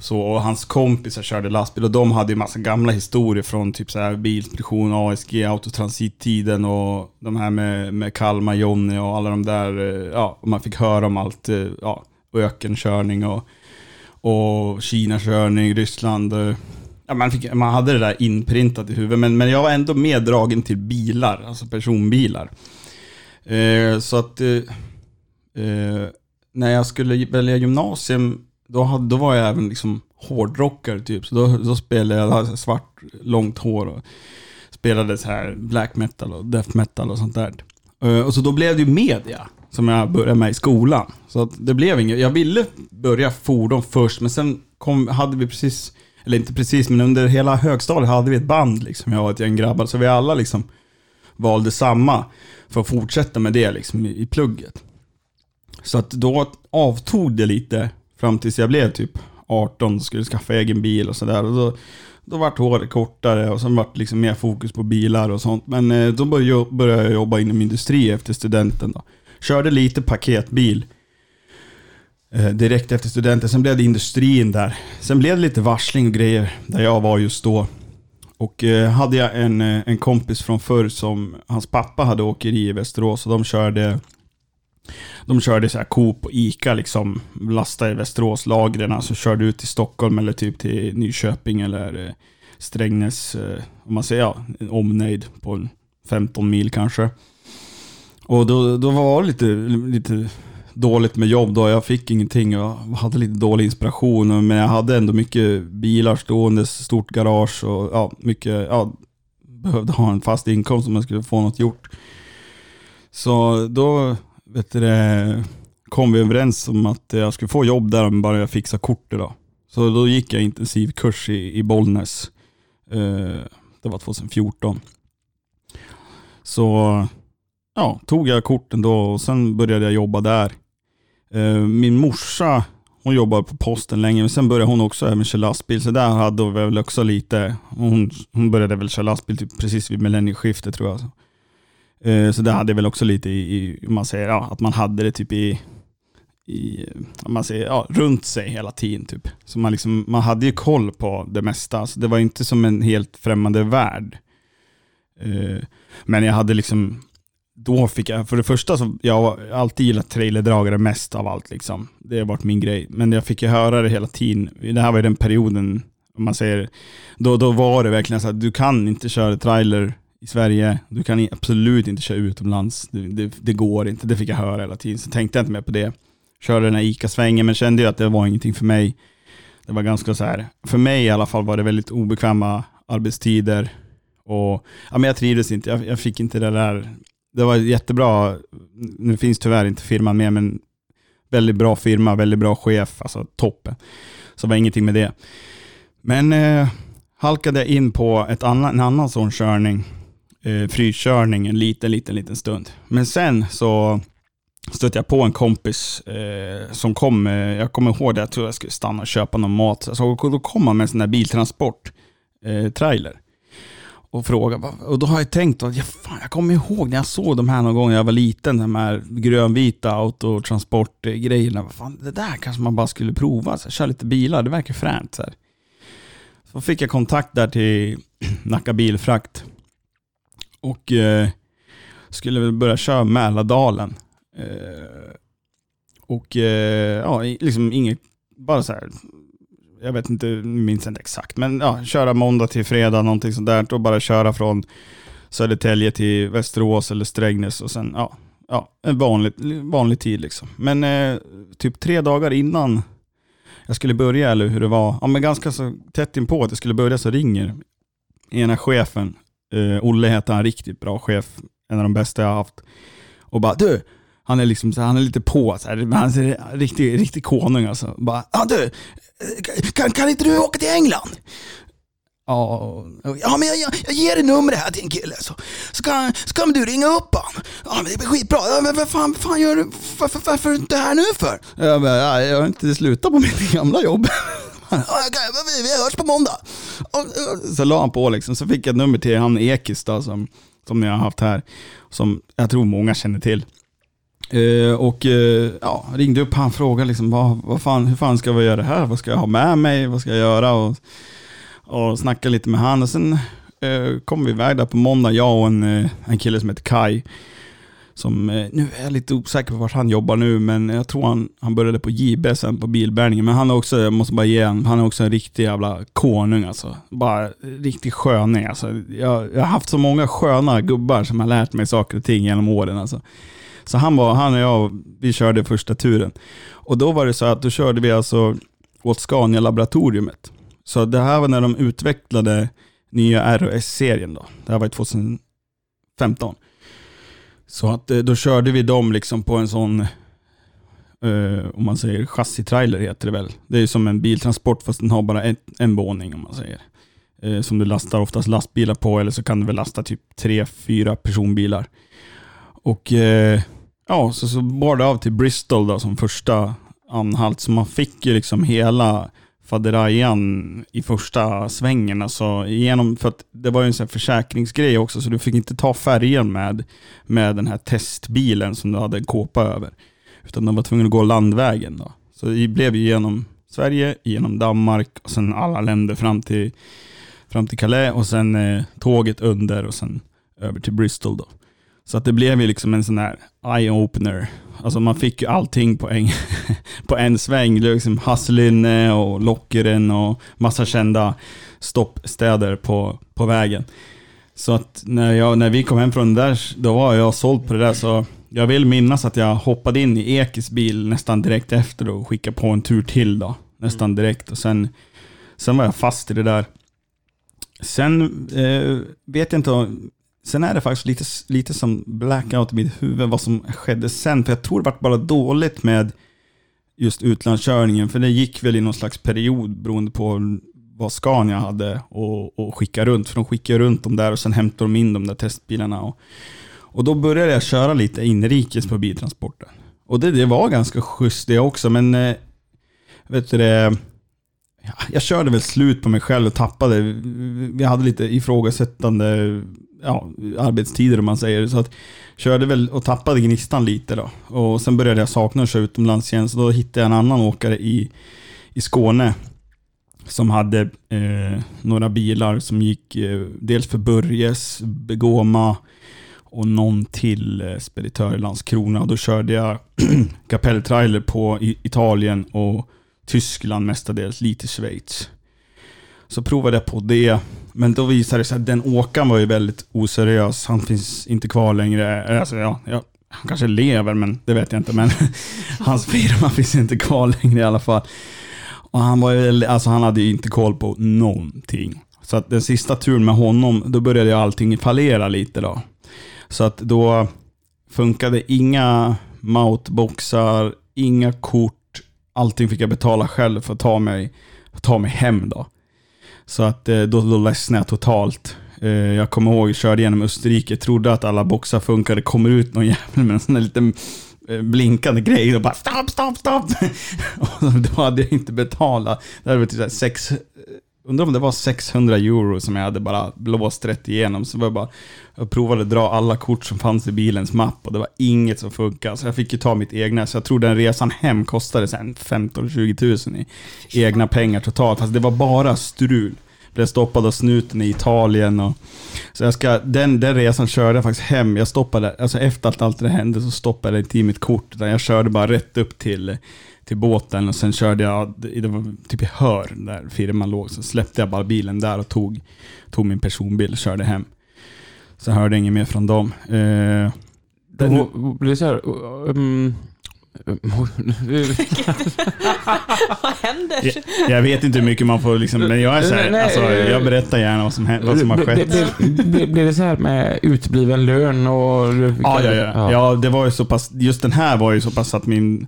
[SPEAKER 3] Så, och hans kompisar körde lastbil och de hade ju massa gamla historier från typ så här Bilspedition, ASG, Autotransit-tiden och de här med, med Kalmar, Jonny och alla de där, eh, ja, och man fick höra om allt, eh, ja, ökenkörning och, och Kinakörning, Ryssland. Eh, ja, man, fick, man hade det där inprintat i huvudet, men, men jag var ändå meddragen till bilar, alltså personbilar. Eh, så att eh, när jag skulle välja gymnasium, då, hade, då var jag även liksom hårdrockare typ. Så då, då spelade jag, hade svart, långt hår och spelade så här black metal och death metal och sånt där. Eh, och så då blev det ju media som jag började med i skolan. Så att det blev inget, jag ville börja fordon först, men sen kom, hade vi precis, eller inte precis, men under hela högstadiet hade vi ett band liksom, jag och ett gäng grabbar. Så vi alla liksom valde samma för att fortsätta med det liksom i, i plugget. Så att då avtog det lite fram tills jag blev typ 18 och skulle skaffa egen bil och sådär. Då, då vart håret kortare och sen vart liksom mer fokus på bilar och sånt. Men eh, då började jag, jobba inom industri efter studenten då. Körde lite paketbil eh, direkt efter studenten. Sen blev det industrin där. Sen blev det lite varsling och grejer där jag var just då. Och eh, hade jag en, en kompis från förr som, hans pappa hade åkeri i Västerås och de körde de körde så här Coop och Ica liksom, lastade i Västerås lagren, alltså körde ut till Stockholm eller typ till Nyköping eller eh, Strängnäs, eh, om man säger ja, en omnejd på en 15 mil kanske. Och då, då var det lite, lite dåligt med jobb då, jag fick ingenting, jag hade lite dålig inspiration, men jag hade ändå mycket bilar stående, stort garage och ja, mycket, ja, behövde ha en fast inkomst om jag skulle få något gjort. Så då vet du, kom vi överens om att jag skulle få jobb där om bara jag fixar kortet. Då. Så då gick jag intensivkurs i, i Bollnäs. Eh, det var 2014. Så ja, tog jag korten då och sen började jag jobba där. Eh, min morsa, hon jobbade på posten länge, men sen började hon också även köra lastbil. Så där hade hon väl också lite, hon, hon började väl köra lastbil typ precis vid millennieskiftet tror jag. Eh, så det hade väl också lite i, i man säger, ja, att man hade det typ i, i man säger, ja, runt sig hela tiden. Typ. Så man, liksom, man hade ju koll på det mesta. Så det var inte som en helt främmande värld. Eh, men jag hade liksom, då fick jag, för det första så, jag har alltid gillat trailerdragare mest av allt liksom. Det har varit min grej. Men jag fick ju höra det hela tiden. Det här var ju den perioden, om man säger, då, då var det verkligen så att du kan inte köra trailer i Sverige, du kan absolut inte köra utomlands. Det, det, det går inte, det fick jag höra hela tiden. Så tänkte jag inte mer på det. Körde den här ICA-svängen, men kände ju att det var ingenting för mig. Det var ganska så här, för mig i alla fall var det väldigt obekväma arbetstider. Och, ja, men jag trivdes inte, jag, jag fick inte det där det var jättebra, nu finns tyvärr inte firman med, men väldigt bra firma, väldigt bra chef, alltså toppen. Så det var ingenting med det. Men eh, halkade jag in på ett annan, en annan sån körning, eh, frikörning en liten, liten, liten stund. Men sen så stötte jag på en kompis eh, som kom, eh, jag kommer ihåg det, jag tror jag skulle stanna och köpa någon mat. Så då kom han med en sån där biltransport, eh, och fråga. Och då har jag tänkt att ja, fan, jag kommer ihåg när jag såg de här någon gång när jag var liten, de här grönvita autotransportgrejerna. Fan, det där kanske man bara skulle prova, så köra lite bilar, det verkar fränt. Så, här. så fick jag kontakt där till Nacka Bilfrakt och eh, skulle väl börja köra Mälardalen. Eh, och eh, ja, liksom inget, bara så här, jag vet inte, minns inte exakt, men ja, köra måndag till fredag, någonting sånt där, och bara köra från Södertälje till Västerås eller Strängnäs och sen, ja, ja en vanlig, vanlig tid liksom. Men eh, typ tre dagar innan jag skulle börja, eller hur det var, ja men ganska så tätt inpå att jag skulle börja så ringer ena chefen, Uh, Olle heter han, riktigt bra chef, en av de bästa jag har haft, och bara du, han är liksom så han är lite på, så här, han är riktig, riktig konung alltså. Bara, ah, du, kan, kan inte du åka till England? Ja, ja men jag, jag, jag ger dig numret här till en kille så, så, kan, så kan du ringa upp han. Ja, men det blir skitbra. Ja, men vad fan, fan gör du? Varför, varför är du inte här nu för? Ja, men, ja, jag har inte slutat på mitt gamla jobb. Vi, vi hörs på måndag. Så la han på liksom, så fick jag ett nummer till han Ekis då, som, som jag har haft här. Som jag tror många känner till. Eh, och eh, ja, ringde upp han och frågade liksom, vad, vad fan, hur fan ska vi göra det här? Vad ska jag ha med mig? Vad ska jag göra? Och, och snacka lite med han. Och sen eh, kom vi iväg där på måndag, jag och en, eh, en kille som heter Kai. Som, eh, nu är jag lite osäker på vart han jobbar nu, men jag tror han, han började på JB sen på bilbärningen. Men han är också, jag måste bara ge han, han är också en riktig jävla konung alltså. Bara riktig sköning alltså. Jag, jag har haft så många sköna gubbar som har lärt mig saker och ting genom åren alltså. Så han, var, han och jag, vi körde första turen. Och då var det så att då körde vi alltså åt Scania-laboratoriet. Så det här var när de utvecklade nya RS-serien då. Det här var 2015. Så att eh, då körde vi dem liksom på en sån, eh, om man säger chassitrailer heter det väl. Det är som en biltransport fast den har bara en, en våning om man säger. Eh, som du lastar oftast lastbilar på eller så kan du väl lasta typ tre, fyra personbilar. Och eh, ja, så, så bar det av till Bristol då, som första anhalt. Så man fick ju liksom hela faderajan i första svängen. Alltså genom, för att det var ju en sån försäkringsgrej också, så du fick inte ta färgen med, med den här testbilen som du hade en kåpa över. Utan de var tvungna att gå landvägen. Då. Så det blev ju genom Sverige, genom Danmark och sen alla länder fram till, fram till Calais och sen eh, tåget under och sen över till Bristol. Då. Så att det blev ju liksom en sån här eye-opener. Alltså man fick ju allting på en, på en sväng. Det var liksom Hasselinne och Lockeren och massa kända stoppstäder på, på vägen. Så att när, jag, när vi kom hem från den där, då var jag såld på det där. Så jag vill minnas att jag hoppade in i Ekis bil nästan direkt efter och skickade på en tur till då. Nästan mm. direkt. Och sen, sen var jag fast i det där. Sen eh, vet jag inte sen är det faktiskt lite, lite som blackout i mitt huvud vad som skedde sen. För jag tror det var bara dåligt med just utlandskörningen. För det gick väl i någon slags period beroende på vad Scania hade och, och skicka runt. För de skickade runt dem där och sen hämtade de in de där testbilarna. Och, och då började jag köra lite inrikes på biltransporten. Och det, det var ganska schysst det också, men eh, vet du det, jag körde väl slut på mig själv och tappade. Vi hade lite ifrågasättande ja, arbetstider om man säger. Så att körde väl och tappade gnistan lite då. Och sen började jag sakna att köra utomlands igen, så då hittade jag en annan åkare i, i Skåne som hade eh, några bilar som gick eh, dels för Börjes, Begoma och någon till eh, speditör i Landskrona. Då körde jag kapelltrailer på i Italien och Tyskland mestadels, lite Schweiz. Så provade jag på det, men då visade det sig att den åkaren var ju väldigt oseriös. Han finns inte kvar längre. Eh, alltså, ja, ja, han kanske lever, men det vet jag inte. Men hans firma finns inte kvar längre i alla fall. Och han, var ju, alltså han hade ju inte koll på någonting. Så att den sista turen med honom, då började ju allting fallera lite då. Så att då funkade inga moutboxar, inga kort, allting fick jag betala själv för att ta mig, ta mig hem då. Så att eh, då, då ledsnade jag totalt. Eh, jag kommer ihåg, jag körde genom Österrike, trodde att alla boxar funkade, kommer ut någon jävel med en sån där liten eh, blinkande grej och bara stopp, stopp, stopp. och då hade jag inte betalat. Det hade varit typ sex, undrar om det var 600 euro som jag hade bara blåst rätt igenom. Så var jag bara, jag provade dra alla kort som fanns i bilens mapp och det var inget som funkade. Så jag fick ju ta mitt egna. Så jag tror den resan hem kostade sen 15-20 tusen i egna pengar totalt. Alltså det var bara strul. Blev stoppad av snuten i Italien och... Så jag ska, den, den resan körde jag faktiskt hem. Jag stoppade, alltså efter att allt det hände så stoppade jag inte i mitt kort. Utan jag körde bara rätt upp till, till båten och sen körde jag, det var typ i Hör, där firman låg. Så släppte jag bara bilen där och tog, tog min personbil och körde hem. Så jag hörde inget mer från dem. Eh,
[SPEAKER 1] blir det så här... Um,
[SPEAKER 2] Vad händer?
[SPEAKER 3] jag, jag vet inte hur mycket man får liksom, men jag är så här, alltså, jag berättar gärna vad som, vad som har skett.
[SPEAKER 1] Blir- blir- Blir det så här med utbliven lön och...
[SPEAKER 3] Ja, ja, ja. ja, det var ju så pass, just den här var ju så pass att min,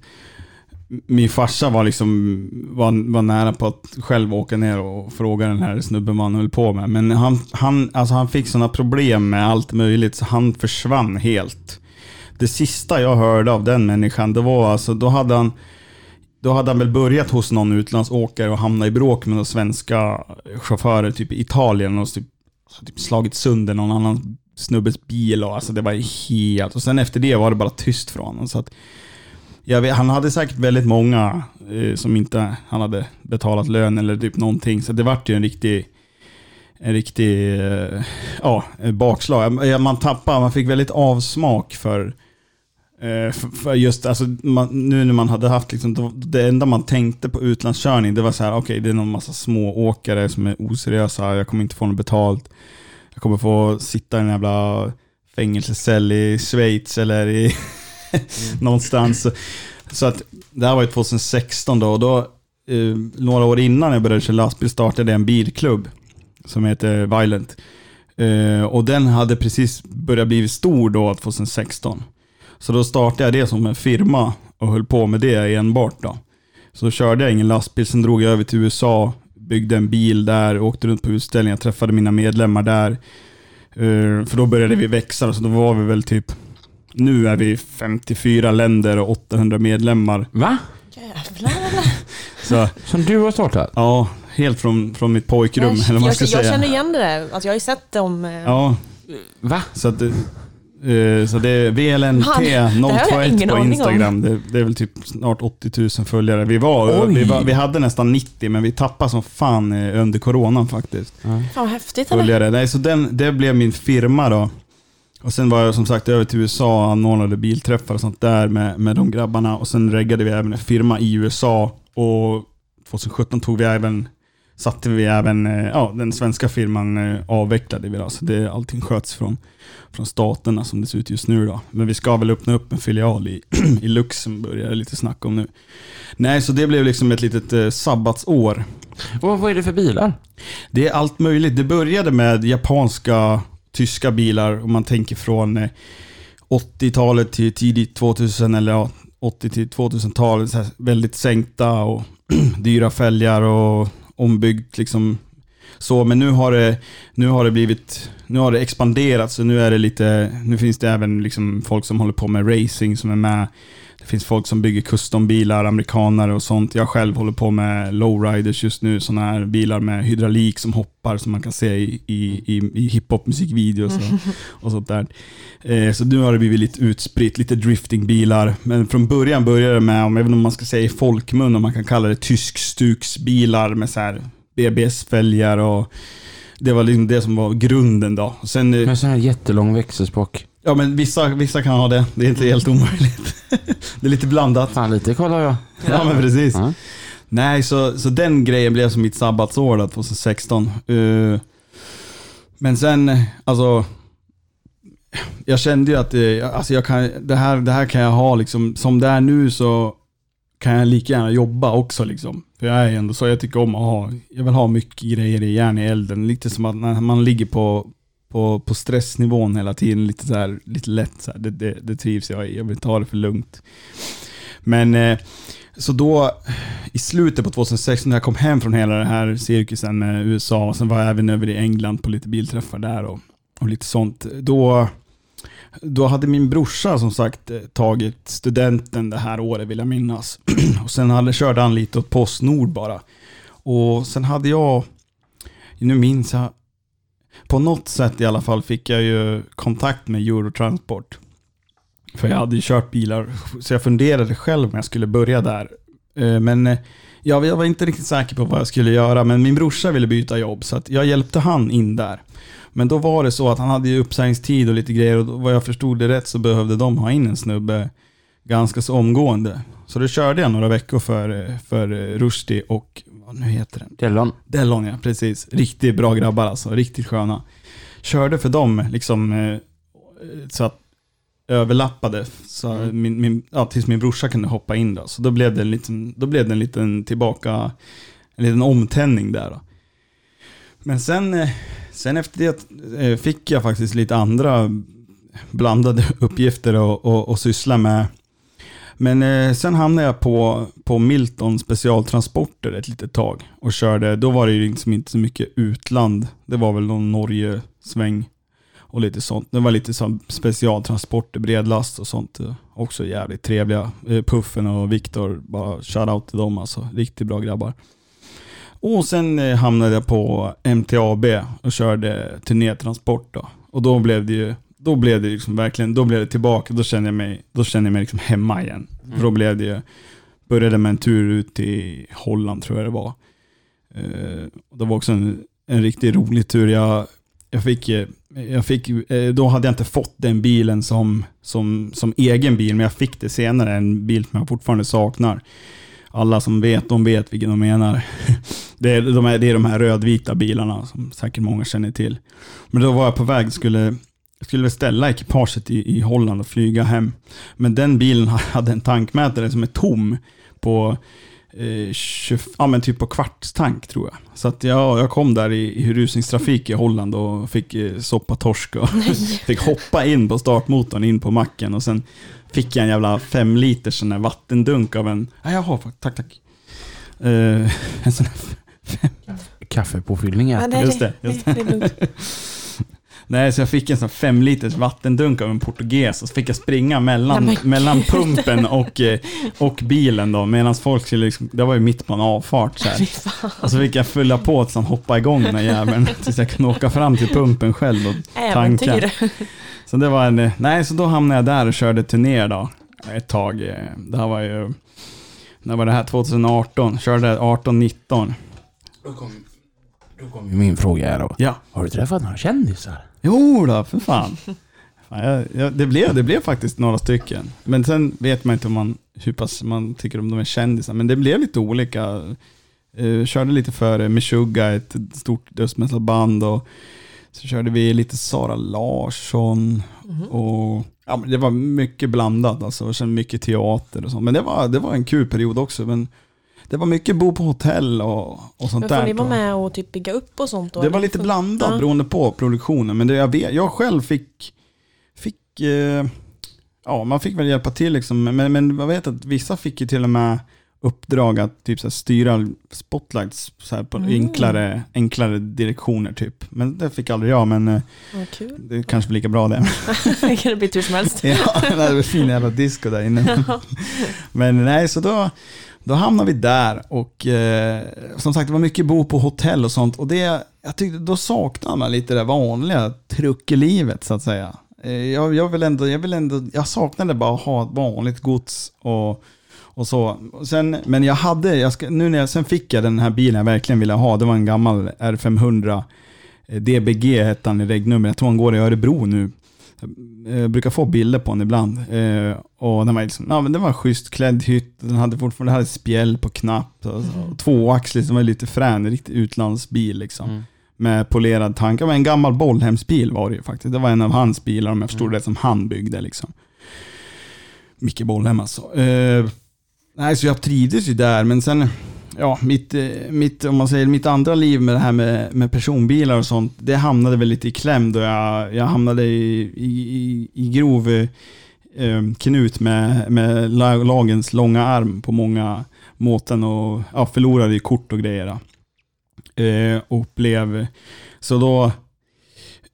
[SPEAKER 3] min farsa var liksom, var, var nära på att själv åka ner och fråga den här snubben vad han höll på med. Men han, han, alltså han fick sådana problem med allt möjligt så han försvann helt. Det sista jag hörde av den människan, det var alltså, då hade han då hade han väl börjat hos någon utlandsåkare och hamnat i bråk med några svenska chaufförer typ i Italien och typ, typ slagit sönder någon annan snubbes bil och alltså det var helt... Och sen efter det var det bara tyst från honom. Så att, vet, han hade säkert väldigt många eh, som inte han hade betalat lön eller typ någonting. Så det vart ju en riktig, en riktig eh, ja, bakslag. Man tappade, man fick väldigt avsmak för, eh, för, för just, alltså, man, nu när man hade haft, liksom, det- enda man tänkte på utlandskörning, det var så här, okej det är någon massa små åkare som är oseriösa, jag kommer inte få något betalt. Jag kommer få sitta i en jävla fängelsecell i Schweiz eller i någonstans. Så, att det här var ju 2016 då och då, eh, några år innan jag började köra lastbil startade jag en bilklubb som heter Violent. Eh, och den hade precis börjat bli stor då 2016. Så då startade jag det som en firma och höll på med det enbart då. Så körde jag ingen lastbil, sen drog jag över till USA, byggde en bil där, åkte runt på utställningar, träffade mina medlemmar där. Eh, för då började vi växa, så då var vi väl typ nu är vi 54 länder och 800 medlemmar.
[SPEAKER 1] Va?
[SPEAKER 2] Jävlar.
[SPEAKER 3] Så
[SPEAKER 1] Som du har startat?
[SPEAKER 3] ja, helt från, från mitt pojkrum,
[SPEAKER 2] Jag,
[SPEAKER 3] eller vad
[SPEAKER 2] jag,
[SPEAKER 3] ska
[SPEAKER 2] jag
[SPEAKER 3] säga.
[SPEAKER 2] känner igen det där. Alltså, jag har ju sett dem. eh,
[SPEAKER 3] Ja,
[SPEAKER 1] Va?
[SPEAKER 3] så att eh, så det är VLNT
[SPEAKER 2] Han- det här har jag
[SPEAKER 3] 021
[SPEAKER 2] ingen
[SPEAKER 3] på
[SPEAKER 2] aning om.
[SPEAKER 3] Instagram. Det, det är väl typ snart 80 000 följare. Vi, var,
[SPEAKER 1] Oj.
[SPEAKER 3] vi, var, vi hade nästan 90, men vi tappade som fan eh, under coronan faktiskt.
[SPEAKER 2] Fan vad häftigt.
[SPEAKER 3] Följare. Nej, så den, det blev min firma då. Och sen var jag som sagt över till USA och anordnade bilträffar och sånt där med, med de grabbarna. Och sen reggade vi även en firma i USA. Och 2017 tog vi även, satte vi även, eh, ja den svenska firman eh, avvecklade vi då. Så det, allting sköts från, från staterna som det ser ut just nu då. Men vi ska väl öppna upp en filial i, i Luxemburg, är det lite snack om nu. Nej, så det blev liksom ett litet eh, sabbatsår.
[SPEAKER 1] Och vad är det för bilar?
[SPEAKER 3] Det är allt möjligt. Det började med japanska tyska bilar. Om man tänker från eh, 80-talet till tidigt 2000 eller ja, 80 till 2000-talet. Väldigt sänkta och dyra fälgar och ombyggt liksom. Så, men nu har det, nu har det blivit, nu har det expanderat så nu är det lite, nu finns det även liksom folk som håller på med racing som är med. Det finns folk som bygger custombilar, amerikanare och sånt. Jag själv håller på med lowriders just nu, sådana här bilar med hydraulik som hoppar som man kan se i, i, i, i hiphop-musikvideos och, och sånt där. Eh, så nu har det blivit lite utspritt, lite driftingbilar. Men från början började det med, om, även om man ska säga i folkmun, om man kan kalla det tyskstuksbilar med så här BBS-fälgar och det var liksom det som var grunden då. Sen, eh,
[SPEAKER 1] Med sån här jättelång växelspak.
[SPEAKER 3] Ja men vissa, vissa kan ha det, det är inte helt omöjligt. det är lite blandat.
[SPEAKER 1] Fan, lite kollar jag.
[SPEAKER 3] Ja, men precis.
[SPEAKER 1] Ja.
[SPEAKER 3] Nej, så, så den grejen blev som mitt sabbatsår då, 2016. Eh, men sen, alltså, jag kände ju att eh, alltså jag kan, det, här, det här kan jag ha liksom, som det är nu så kan jag lika gärna jobba också liksom. För jag är ändå så, jag tycker om att ha, jag vill ha mycket grejer i järn i elden. Lite som att när man ligger på, på, på stressnivån hela tiden, lite så här, lite lätt så här, det, det, det trivs jag i. Jag vill ta det för lugnt. Men eh, så då, i slutet på 2016 när jag kom hem från hela den här cirkusen med USA, och sen var jag även över i England på lite bilträffar där och, och lite sånt. Då, då hade min brorsa som sagt eh, tagit studenten det här året vill jag minnas. och sen hade, körde han lite åt Postnord bara. Och sen hade jag, nu minns jag, på något sätt i alla fall fick jag ju kontakt med Eurotransport. För jag hade ju kört bilar, så jag funderade själv om jag skulle börja där. Eh, men eh, jag var inte riktigt säker på vad jag skulle göra, men min brorsa ville byta jobb, så att jag hjälpte han in där. Men då var det så att han hade ju uppsägningstid och lite grejer och vad jag förstod det rätt så behövde de ha in en snubbe ganska så omgående. Så då körde jag några veckor för, eh, för Rushdie och, vad nu heter den?
[SPEAKER 1] Dellon.
[SPEAKER 3] Dellon ja, precis. Riktigt bra grabbar alltså, riktigt sköna. Körde för dem liksom eh, så att överlappade så min, min, ja, tills min brorsa kunde hoppa in då. Så då blev det en liten, då blev det en liten tillbaka, en liten omtändning där då. Men sen, eh, sen efter det eh, fick jag faktiskt lite andra blandade uppgifter att syssla med. Men eh, sen hamnade jag på, på Milton specialtransporter ett litet tag och körde, då var det ju liksom inte så mycket utland. Det var väl någon Norge-sväng och lite sånt. Det var lite som specialtransporter, bredlast och sånt. Också jävligt trevliga. Eh, Puffen och Viktor, bara shoutout till dem alltså. Riktigt bra grabbar. Och sen eh, hamnade jag på MTAB och körde turnétransport då. Och då blev det ju, då blev det liksom verkligen, då blev det tillbaka, då kände jag mig, då kände jag mig liksom hemma igen. För då blev det började med en tur ut i Holland tror jag det var. Eh, det var också en, en riktigt rolig tur. Jag, jag fick, eh, jag fick, eh, då hade jag inte fått den bilen som, som, som egen bil, men jag fick det senare, en bil som jag fortfarande saknar. Alla som vet, de vet vilken de menar. Det är de här, det är de här rödvita bilarna som säkert många känner till. Men då var jag på väg, skulle, jag skulle ställa ekipaget i, i Holland och flyga hem. Men den bilen hade en tankmätare som är tom på eh, 20, ja, men typ på kvartstank tror jag. Så att jag, jag kom där i, i rusningstrafik i Holland och fick eh, soppa torsk och fick hoppa in på startmotorn in på macken och sen fick jag en jävla fem liters sån här vattendunk av en, ja jaha, tack tack. Eh, en sån här,
[SPEAKER 1] Kaffepåfyllning
[SPEAKER 2] Ja, nej,
[SPEAKER 3] Just det, just
[SPEAKER 2] det, det.
[SPEAKER 3] nej så jag fick en sån fem liters vattendunk av en portugis och så fick jag springa mellan,
[SPEAKER 2] Nej,
[SPEAKER 3] mellan pumpen och, eh, och bilen då, medan folk skulle liksom, det var ju mitt på en avfart så här. Och så fick jag fylla på tills han hoppade igång den här jäveln. Tills jag kunde åka fram till pumpen själv och tanka. Så det var en, nej så då hamnade jag där och körde turné då. Ett tag. eh, Det här var ju, när var det här? 2018. Körde 18-19.
[SPEAKER 1] Då kom, då kom ju min fråga här då.
[SPEAKER 3] Ja.
[SPEAKER 1] Har du träffat några kändisar?
[SPEAKER 3] Jo då, för fan. fan jag, jag, det, blev, det blev faktiskt några stycken. Men sen vet man inte om man, hur pass man tycker om de är kändisar. Men det blev lite olika. Eh, körde lite för eh, Meshuggah, ett stort dödsmetallband. Och så körde vi lite Sara Larsson. Och ja, det var mycket blandat alltså. Och sen mycket teater och så. Men det var, det var en kul period också. Men det var mycket bo på hotell och, och sånt
[SPEAKER 2] Men
[SPEAKER 3] där.
[SPEAKER 2] får ni vara
[SPEAKER 3] på-
[SPEAKER 2] med och typ bygga upp och sånt då?
[SPEAKER 3] Det var lite blandat
[SPEAKER 2] Ja.
[SPEAKER 3] beroende på produktionen. Men det jag, vet, jag själv fick, fick eh, ja man fick väl hjälpa till liksom. Men, men jag vet att vissa fick ju till och med uppdrag att typ så styra spotlights så på
[SPEAKER 2] Mm.
[SPEAKER 3] enklare, enklare direktioner typ. Men det fick aldrig jag, men
[SPEAKER 2] kul.
[SPEAKER 3] det är kanske blir lika bra det.
[SPEAKER 2] det kan bli hur som helst.
[SPEAKER 3] ja, det var fin jävla disco där inne. Men nej, så då, då hamnade vi där och eh, som sagt det var mycket bo på hotell och sånt och det, jag tyckte, då saknade man lite det vanliga truckelivet så att säga. Eh, jag, jag, vill ändå, jag, vill ändå, jag saknade bara att ha ett vanligt gods och, och så. Och Sen, men jag hade, jag ska, nu när jag, sen fick jag den här bilen jag verkligen ville ha, det var en gammal R500 eh, DBG hette han i regnummer, jag tror han går i Örebro nu. Jag brukar få bilder på den ibland. Eh, och den var, liksom, ja, men den var schysst klädd hytt, den hade fortfarande hade spjäll på knapp, och, och tvåaxlig, som var lite frän, riktig utlandsbil liksom.
[SPEAKER 1] Mm.
[SPEAKER 3] Med polerad tank. Det var en gammal bollhemsbil var det ju faktiskt. Det var en av hans bilar, om jag förstod det, som han byggde liksom. Micke Bollhem alltså. Eh, nej, så jag trivdes ju där, men sen, ja, mitt, eh, mitt, om man säger mitt andra liv med det här med, med personbilar och sånt, det hamnade väl lite i kläm då jag, jag hamnade i, i, i, grov eh, eh, knut med, med lagens långa arm på många måten och ja, förlorade i kort och grejer. Eh, och blev, så då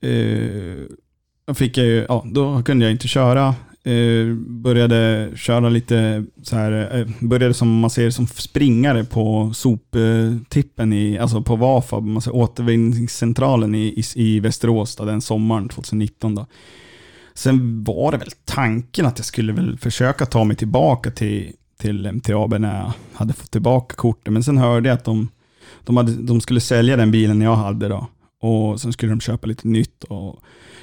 [SPEAKER 3] eh, fick jag ju, ja, då kunde jag inte köra. Eh, började köra lite så här, eh, började som man ser som springare på soptippen i, alltså på Vafab, man ser återvinningscentralen i, i, i Västerås då, den sommaren 2019 då. Sen var det väl tanken att jag skulle väl försöka ta mig tillbaka till, till MTAB när jag hade fått tillbaka kortet, men sen hörde jag att de, de, hade, de skulle sälja den bilen jag hade då. Och sen skulle de köpa lite nytt. Och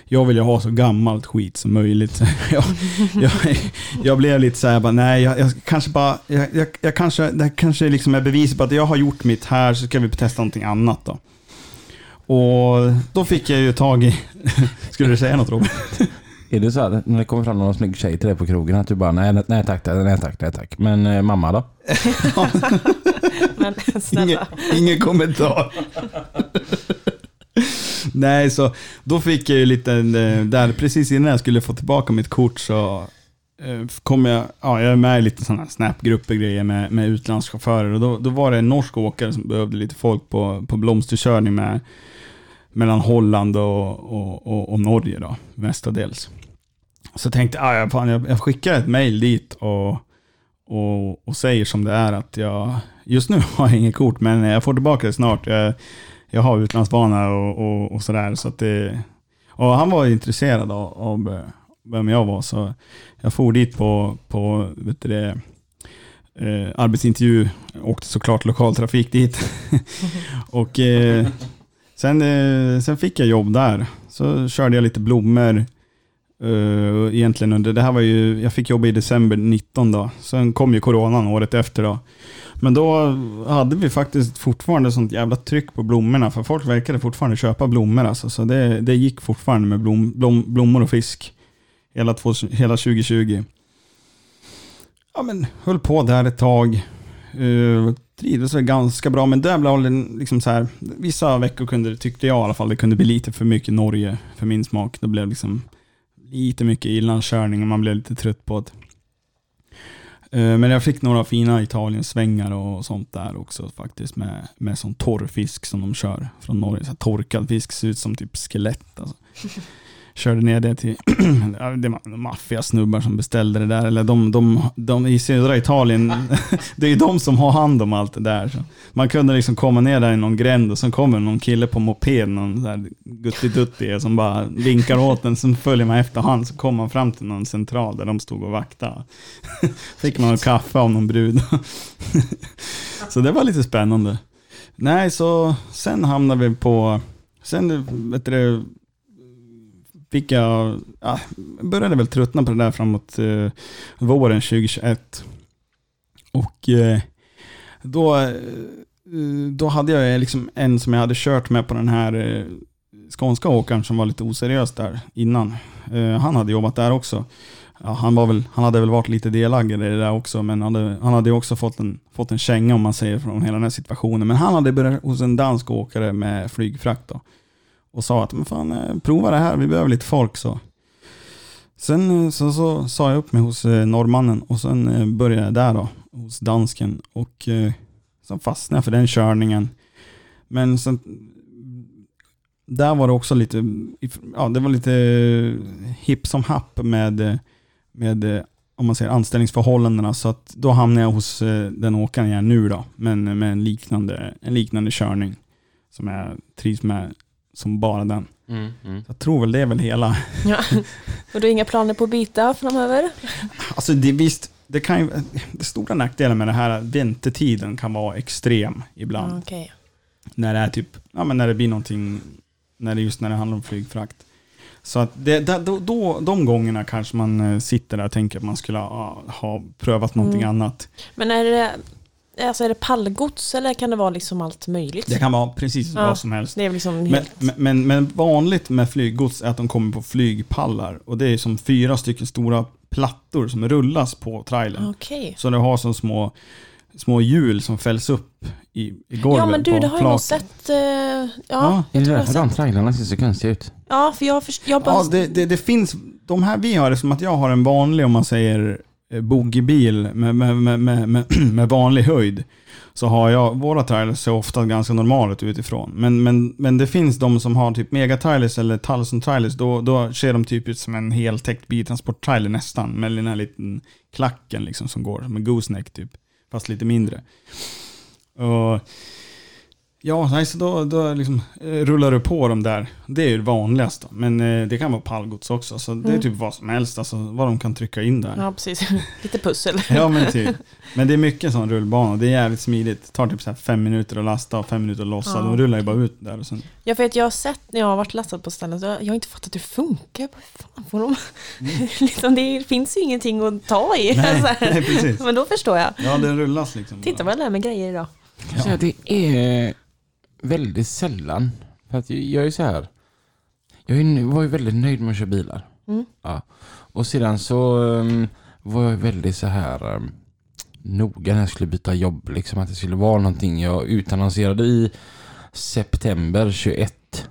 [SPEAKER 3] jag ville ha så gammalt skit som möjligt. jag, jag, jag blev lite så här, bara, nej, jag, jag kanske bara, jag, jag, jag kanske, det här kanske liksom är bevis på att jag har gjort mitt här, så ska vi testa någonting annat då. Och då fick jag ju tag i, skulle du säga något Robert?
[SPEAKER 1] Är det så att när det kommer fram någon snygg tjej till dig på krogen att du bara nej, nej, tack, nej tack, nej tack. Men eh, mamma då?
[SPEAKER 2] Men
[SPEAKER 3] Ingen,
[SPEAKER 2] snälla.
[SPEAKER 3] ingen kommentar. Nej, så då fick jag ju lite, eh, där precis innan jag skulle få tillbaka mitt kort så eh, kom jag, ja jag är med i lite sådana snapgrupper grejer med, med utlandschaufförer och då, då var det en norsk åkare som behövde lite folk på, på blomsterkörning med, mellan Holland och, och, och, och Norge då, mestadels. Så tänkte jag, ah, fan, jag, jag skickar ett mail dit och, och, och säger som det är att jag, just nu har jag inget kort men jag får tillbaka det snart. Jag, jag har utlandsbana och, och, och sådär. Så att det, och han var intresserad av, av eh, vem jag var så jag for dit på, på vet du det, eh, arbetsintervju. Åkte såklart lokaltrafik dit. och eh, sen, eh, sen fick jag jobb där. Så körde jag lite blommor. Uh, egentligen under, det här var ju, jag fick jobba i december 19 då. Sen kom ju coronan året efter då. Men då hade vi faktiskt fortfarande sånt jävla tryck på blommorna, för folk verkade fortfarande köpa blommor alltså. Så det, det gick fortfarande med blom, blom, blommor och fisk hela, två, hela 2020. Ja men, höll på där ett tag. Uh, trivdes väl ganska bra, men där blev det liksom så här, vissa veckor kunde det, tyckte jag i alla fall, det kunde bli lite för mycket Norge för min smak. Det blev liksom lite mycket inlandskörning och man blev lite trött på det. Eh, men jag fick några fina Italien-svängar och sånt där också faktiskt med, med sån torr fisk som de kör från Norge. Så här torkad fisk, ser ut som typ skelett. Alltså. Körde ner det till det maffiasnubbar som beställde det där. Eller de, de, de i södra Italien, det är ju de som har hand om allt det där. Så man kunde liksom komma ner där i någon gränd och sen kommer någon kille på moped, någon där gutti som bara vinkar åt en. Sen följer man efter honom så kommer man fram till någon central där de stod och vaktade. Fick man en kaffe av någon brud. så det var lite spännande. Nej, så sen hamnade vi på, sen vet du, fick jag, ja, började väl tröttna på det där framåt eh, våren 2021. Och eh, då, eh, då hade jag liksom en som jag hade kört med på den här eh, skånska åkaren som var lite oseriös där innan. Eh, han hade jobbat där också. ja, han, var väl, han hade väl varit lite delaktig i det där också, men han hade, han hade ju också fått en, fått en känga om man säger från hela den här situationen. Men han hade börjat hos en dansk åkare med flygfrakt då. Och sa att, men fan, eh, prova det här, vi behöver lite folk så. Sen eh, så, så sa jag upp mig hos eh, norrmannen och sen började jag där då, hos dansken. Och så sen fastnade jag för den körningen. Men sen, där var det också lite, ja det var lite hipp som happ med, med om man säger anställningsförhållandena. Så att då hamnade jag hos den åkaren jag är nu då, men med en liknande, en liknande körning. Som jag trivs med som bara den.
[SPEAKER 1] Mm, mm.
[SPEAKER 3] Jag tror väl det är väl hela.
[SPEAKER 2] Ja. Och du har inga planer på att byta framöver?
[SPEAKER 3] Alltså det, visst, det kan ju, det stora nackdelen med det här, väntetiden kan vara extrem ibland.
[SPEAKER 2] Ja, okej.
[SPEAKER 3] När det är typ, ja men när det blir någonting, när det just när det handlar om flygfrakt. Så att det, det, då, då, de gångerna kanske man eh, sitter där och tänker att man skulle ha, ha prövat någonting
[SPEAKER 2] Mm.
[SPEAKER 3] annat.
[SPEAKER 2] Men är det, alltså är det pallgods eller kan det vara liksom allt möjligt?
[SPEAKER 3] Det kan vara precis
[SPEAKER 2] Ja.
[SPEAKER 3] vad som helst.
[SPEAKER 2] Det är liksom
[SPEAKER 3] Men,
[SPEAKER 2] helt...
[SPEAKER 3] men, men, men vanligt med flyggods är att de kommer på flygpallar. Och det är som fyra stycken stora plattor som rullas på trailern.
[SPEAKER 2] Okej.
[SPEAKER 3] Så det har som små, små hjul som fälls upp i, i golvet
[SPEAKER 2] Ja men du, det har jag nog sett. eh, ja,
[SPEAKER 3] Ja.
[SPEAKER 1] Är det
[SPEAKER 2] tror jag
[SPEAKER 1] därför de trailarna ser så konstiga ut?
[SPEAKER 2] ja, för jag, först, jag bara...
[SPEAKER 3] Ja, det, det, det finns, de här vi har det som att jag har en vanlig, om man säger Eh, boogiebil med, med, med, med, med, med vanlig höjd. Så har jag, våra trailers ser ofta ganska normala ut utifrån. Men, men, men det finns de som har typ megatrailers eller Talson-trailers, då, då ser de typ ut som en heltäckt biltransporttrailer nästan. Med den här liten klacken liksom som går, som en gooseneck typ. Fast lite mindre. Och, ja, nej, så då, då liksom, eh, rullar du på dem där. Det är ju det vanligaste. Men eh, det kan vara pallgods också. Så det är
[SPEAKER 2] Mm.
[SPEAKER 3] typ vad som helst, alltså vad de kan trycka in där.
[SPEAKER 2] Ja, precis. Lite pussel.
[SPEAKER 3] Ja men typ. Men det är mycket sån rullbana. Det är jävligt smidigt. Det tar typ så här fem minuter att lasta och fem minuter att lossa.
[SPEAKER 2] Ja.
[SPEAKER 3] De rullar ju bara ut där och sen...
[SPEAKER 2] Ja, för att jag har sett när jag har varit lastad på ställen, så jag jag har inte fattat hur det funkar. Bara, Fan, får de... liksom, det finns ju ingenting att ta i.
[SPEAKER 3] Nej,
[SPEAKER 2] Så här.
[SPEAKER 3] nej, precis.
[SPEAKER 2] Men då förstår jag.
[SPEAKER 3] Ja, den rullas liksom.
[SPEAKER 2] Titta vad jag lär mig grejer idag.
[SPEAKER 1] Säger att det är väldigt sällan. För att jag är så här. Jag var ju väldigt nöjd med att köra bilar.
[SPEAKER 2] Mm.
[SPEAKER 1] Ja. Och sedan så um, var jag väldigt så här um, noga när jag skulle byta jobb. Liksom att det skulle vara någonting. Jag utannonserade i september 21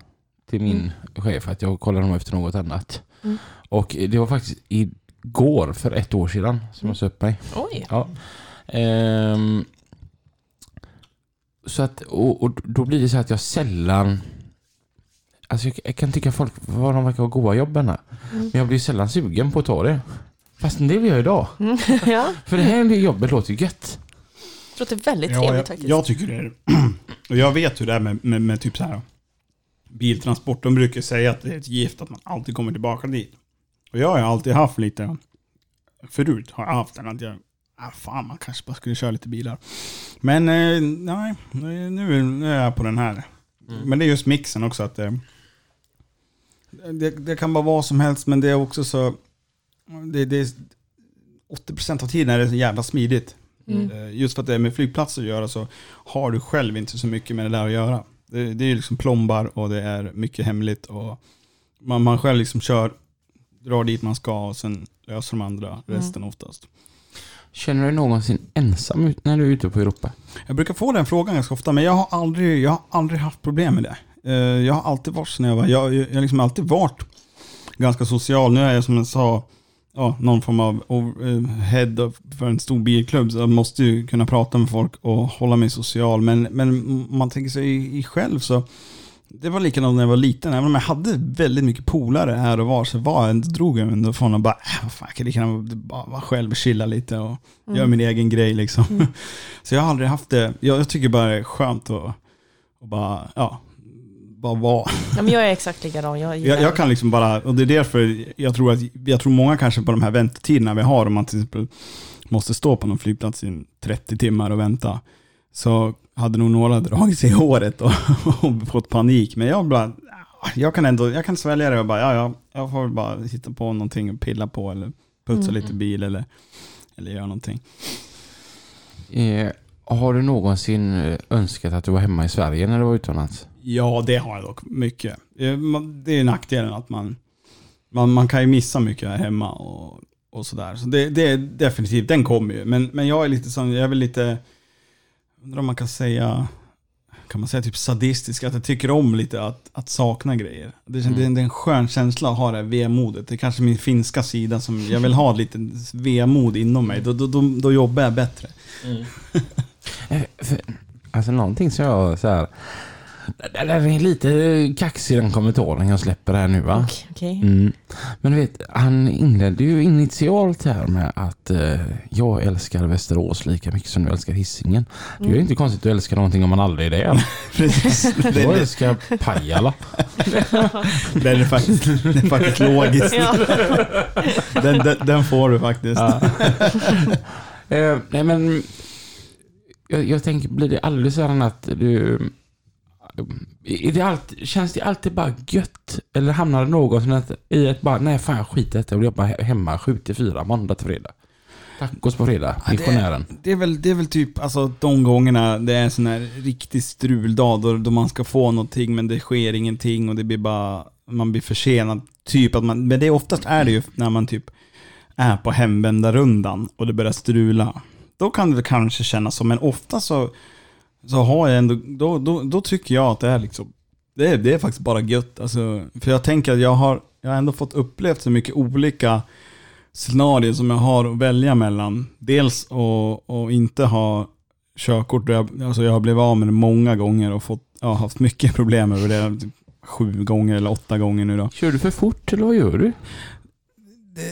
[SPEAKER 1] till min chef att jag kollar nog efter något annat.
[SPEAKER 2] Mm.
[SPEAKER 1] Och det var faktiskt igår för ett år sedan som jag sa upp mig.
[SPEAKER 2] Oj.
[SPEAKER 1] Ja. Ehm, så att, och, och då blir det så att jag sällan... Alltså jag, jag kan tycka folk, vad de verkar ha goda jobben här.
[SPEAKER 2] Mm.
[SPEAKER 1] Men jag blir sällan sugen på att ta det. Fast det vill jag idag.
[SPEAKER 2] Mm. ja,
[SPEAKER 1] För det här jobbet låter ju gött.
[SPEAKER 2] det låter väldigt
[SPEAKER 3] Ja,
[SPEAKER 2] trevligt
[SPEAKER 3] jag,
[SPEAKER 2] faktiskt.
[SPEAKER 3] jag tycker det är Och jag vet hur det är med, med, med typ så här biltransport. De brukar säga att det är ett gift att man alltid kommer tillbaka dit. Och jag har ju alltid haft lite, förut har jag haft den att jag, ah, fan man kanske bara skulle köra lite bilar. Men eh, nej, nu, nu är jag på den här. Men det är just mixen också att eh, det, det kan vara vad som helst men det är också så, det, det är 80% av tiden är det så jävla smidigt.
[SPEAKER 2] Mm.
[SPEAKER 3] Eh, Just för att det är med flygplatser att göra så har du själv inte så mycket med det där att göra. Det, det är liksom plombar och det är mycket hemligt och man, man själv liksom kör, drar dit man ska och sen löser de andra resten oftast.
[SPEAKER 1] Känner du dig någonsin ensam när du är ute på Europa?
[SPEAKER 3] Jag brukar få den frågan ganska ofta men jag har aldrig, jag har aldrig haft problem med det. Eh, jag har alltid varit så när jag var, jag, har liksom alltid varit ganska social. Nu är jag som jag sa, ja, någon form av eh, head för en stor bilklubb. Så jag måste ju kunna prata med folk och hålla mig social. Men, men om man tänker sig i, i själv så, det var likadant när jag var liten. Även om jag hade väldigt mycket polare här och var så var jag, drog jag mig från att bara, äh, fan, jag kan lika bara vara själv och chilla lite och
[SPEAKER 2] Mm.
[SPEAKER 3] göra min egen grej liksom. så jag har aldrig haft det, jag, jag tycker bara det är skönt att, att bara, ja, bara vara.
[SPEAKER 2] Ja, men jag är exakt likadan. Jag,
[SPEAKER 3] Jag, jag kan liksom bara, och det är därför jag tror att, jag tror många kanske på de här väntetiderna vi har, om man till exempel måste stå på någon flygplats i 30 timmar och vänta, så hade nog några dragit sig i håret och, och fått panik. Men jag bara, jag kan ändå, jag kan svälja det och bara, ja, ja, jag får bara hitta på någonting och pilla på eller putsa
[SPEAKER 2] Mm.
[SPEAKER 3] lite bil eller, eller göra någonting.
[SPEAKER 1] Eh, har du någonsin eh, önskat att du var hemma i Sverige när du var utomlands?
[SPEAKER 3] Ja, det har jag dock mycket. Eh, Det är nackdelen att man, man, man kan ju missa mycket här hemma och, och sådär. Så det, det är definitivt, den kommer ju. Men, men jag är lite sån, jag är väl lite, undrar om man kan säga, kan man säga typ sadistisk, att jag tycker om lite att, att sakna grejer. Det, mm. det, är en skön känsla att ha det här vemodet. Det är kanske min finska sida som, jag vill ha lite vemod inom mig. Då, då, då, då jobbar jag bättre. Mm.
[SPEAKER 1] Eh, alltså någonting som jag så här det är lite kaxig den kommentaren jag släpper här nu va?
[SPEAKER 2] Okay,
[SPEAKER 1] mm. Men du vet, han inledde ju initialt här med att eh, jag älskar Västerås lika mycket som du älskar hissingen. Mm. Det är ju mm. inte konstigt att du älskar någonting om man aldrig är där.
[SPEAKER 3] Precis.
[SPEAKER 1] Jag älskar Pajala.
[SPEAKER 3] det är faktiskt, det är faktiskt logiskt. Ja. Den, den, den, får du faktiskt. Ja.
[SPEAKER 1] eh, nej men jag, jag tänker, blir det aldrig så att du är det alltid, känns det alltid bara gött? Eller hamnar det någon i ett bara, nej fan jag skiter i detta och jobbar hemma 7 till 4 måndag till fredag? Tacos på fredag, missionären.
[SPEAKER 3] Ja, det, det, är väl, det är väl typ alltså, de gångerna det är en sån här riktig struldag då, då man ska få någonting men det sker ingenting och det blir bara, man blir försenad. Typ att man, men det är oftast är det ju när man typ är på hemvändarrundan och det börjar strula. Då kan det kanske kännas så, men ofta så så har jag ändå, då, då, då tycker jag att det är liksom, det är, det är faktiskt bara gött. Alltså, för jag tänker att jag har, jag har ändå fått upplevt så mycket olika scenarier som jag har att välja mellan. Dels att inte ha körkort, jag, alltså jag har blivit av med det många gånger och fått, jag har haft mycket problem över det. Typ sju gånger eller åtta gånger nu då.
[SPEAKER 1] Kör du för fort eller vad gör du?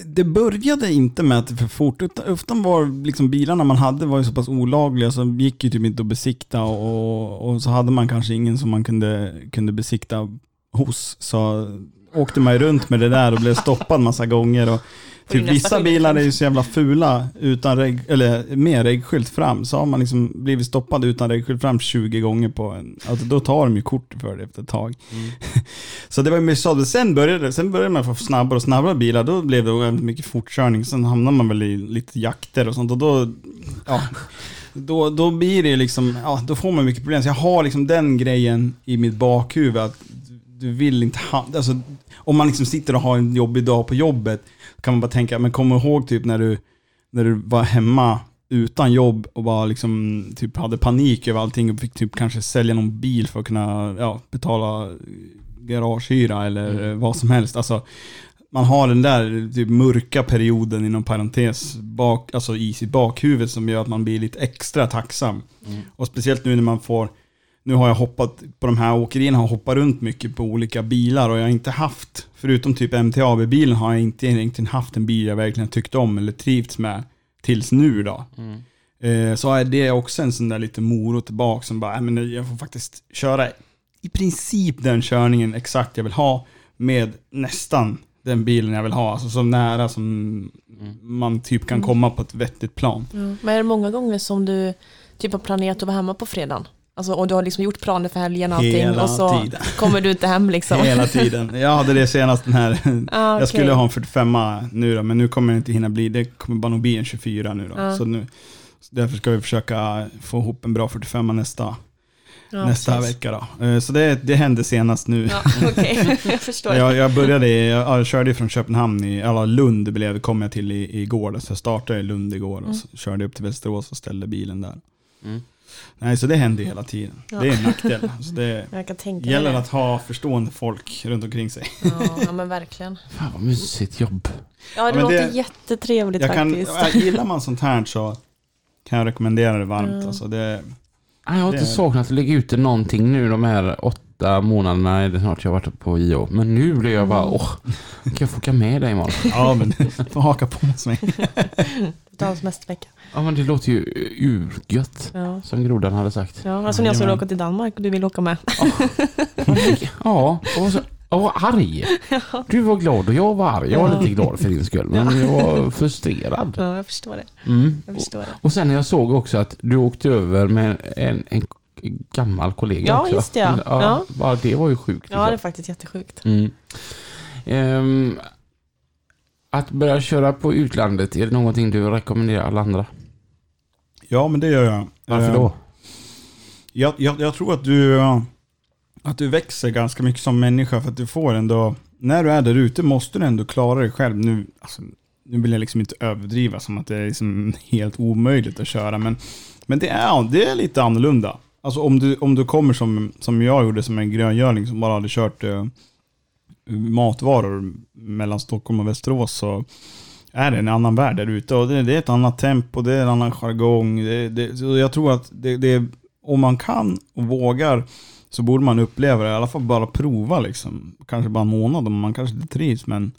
[SPEAKER 3] Det, började inte med att det för fort, utan var liksom bilarna man hade var ju så pass olagliga så gick ju typ inte att besikta och, och så hade man kanske ingen som man kunde, kunde besikta hos. Så åkte man ju runt med det där och blev stoppad massa gånger. Och, Typ vissa bilar är ju så jävla fula utan reg, eller med regskylt fram. Så har man liksom blivit stoppad utan regskylt fram 20 gånger på en, alltså då tar de ju kort för det efter ett tag. Mm. så det var ju mycket så. Sen började, sen började man få snabbare och snabbare bilar, då blev det väldigt mycket fortkörning. Sen hamnade man väl i lite jakter och sånt och då, ja, då, då blir det liksom, ja, då får man mycket problem. Så jag har liksom den grejen i mitt bakhuvud att du vill inte ha, alltså om man liksom sitter och har en jobbig dag på jobbet, kan man bara tänka, men kom ihåg typ när du, när du var hemma utan jobb och bara liksom typ hade panik över allting och fick typ kanske sälja någon bil för att kunna ja, betala garagehyra eller mm. vad som helst. Alltså, man har den där typ mörka perioden inom parentes bak, alltså i sitt bakhuvud som gör att man blir lite extra tacksam. Mm. Och speciellt nu när man får nu har jag hoppat på de här åkerierna, har hoppat runt mycket på olika bilar och jag har inte haft, förutom typ MTAB-bilen, har jag inte egentligen haft en bil jag verkligen tyckt om eller trivts med tills nu då. Mm. Eh, så är det också en sån där lite morot tillbaka som bara, äh, men jag får faktiskt köra i princip den körningen exakt jag vill ha med nästan den bilen jag vill ha. Alltså så nära som mm. man typ kan mm. komma på ett vettigt plan.
[SPEAKER 2] Mm. Men är det många gånger som du typ har planerat att vara hemma på fredagen? Alltså, och du har liksom gjort planer för helgen och allting Hela och så tiden. kommer du inte hem liksom.
[SPEAKER 3] Hela tiden. Jag hade det senast den här. Ah, okay. Jag skulle ha en 45 nu då, men nu kommer det inte hinna bli. Det kommer bara nog bli en 24 nu då. Ah. Så nu, därför ska vi försöka få ihop en bra 45 nästa, ja, nästa precis. vecka då. Eh, så det, det hände senast nu.
[SPEAKER 2] Ja, okay. jag förstår.
[SPEAKER 3] jag, jag började, jag, jag körde från Köpenhamn, i, eller Lund blev, kom jag till i, igår. Då, så jag startade i Lund igår och mm. körde upp till Västerås och ställde bilen där. Mm. Nej, så det händer hela tiden. Ja. Det är en nackdel. Så det gäller det. att ha förstående folk runt omkring sig.
[SPEAKER 2] Ja, ja men verkligen.
[SPEAKER 1] Fan vad mysigt jobb.
[SPEAKER 2] Ja, det ja, låter det, jättetrevligt jag faktiskt.
[SPEAKER 3] Kan, gillar man sånt här så kan jag rekommendera det varmt. Mm. Alltså det,
[SPEAKER 1] jag har inte saknat att lägga ut någonting nu de här åtta månaderna är det snart jag har varit på IO. Men nu blir jag bara, mm. åh, kan jag få åka med dig imorgon?
[SPEAKER 3] Ja, men du får haka på hos mig.
[SPEAKER 2] Du tar en semestervecka.
[SPEAKER 1] Ja, men det låter ju urgött, ja. som grodan hade sagt.
[SPEAKER 2] Ja, alltså när jag skulle åka till Danmark och du vill åka med.
[SPEAKER 1] Ja, och så, jag var arg. Du var glad och jag var arg. Jag var lite glad för din skull, men jag var frustrerad.
[SPEAKER 2] Ja, jag förstår det. Mm. Jag förstår det.
[SPEAKER 1] Och, sen när jag såg också att du åkte över med en, en gammal kollega
[SPEAKER 2] ja,
[SPEAKER 1] också.
[SPEAKER 2] Just det, ja, ja.
[SPEAKER 1] Det var ju sjukt.
[SPEAKER 2] Ja, det är faktiskt jättesjukt.
[SPEAKER 1] Mm. Um, att börja köra på utlandet, är det någonting du rekommenderar alla andra?
[SPEAKER 3] Ja, men det gör jag.
[SPEAKER 1] Varför då? Eh,
[SPEAKER 3] jag, jag, jag tror att du, att du växer ganska mycket som människa för att du får ändå, när du är där ute måste du ändå klara dig själv. Nu, alltså, nu vill jag liksom inte överdriva som att det är liksom helt omöjligt att köra, men, men det, är, det är lite annorlunda. Alltså om du, om du kommer som, som jag gjorde, som en gröngöling som bara hade kört eh, matvaror mellan Stockholm och Västerås, så är det en annan värld där ute. Och det, det är ett annat tempo, det är en annan jargong. Det, det, så jag tror att det, det, om man kan och vågar så borde man uppleva det, i alla fall bara prova liksom. Kanske bara en månad om man kanske inte trivs, men,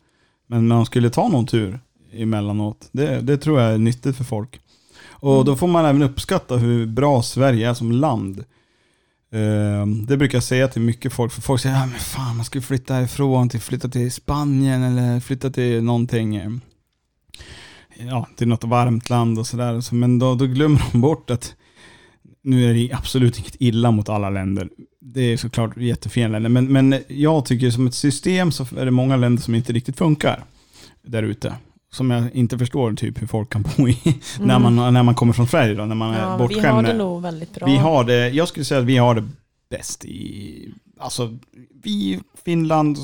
[SPEAKER 3] men man skulle ta någon tur emellanåt. Det, det tror jag är nyttigt för folk. Och då får man även uppskatta hur bra Sverige är som land. Ehm, det brukar jag säga till mycket folk, för folk säger ja men fan man ska flytta härifrån, till, flytta till Spanien eller flytta till någonting, ja till något varmt land och sådär. Men då, då glömmer de bort att nu är det absolut inget illa mot alla länder. Det är såklart jättefina länder, men, men jag tycker som ett system så är det många länder som inte riktigt funkar där ute. Som jag inte förstår typ hur folk kan bo i när, man, när man kommer från Sverige då, när man är
[SPEAKER 2] Mm. Ja,
[SPEAKER 3] bortskämd
[SPEAKER 2] vi har det nog väldigt bra.
[SPEAKER 3] vi har det, jag skulle säga att vi har det bäst i, alltså vi, Finland,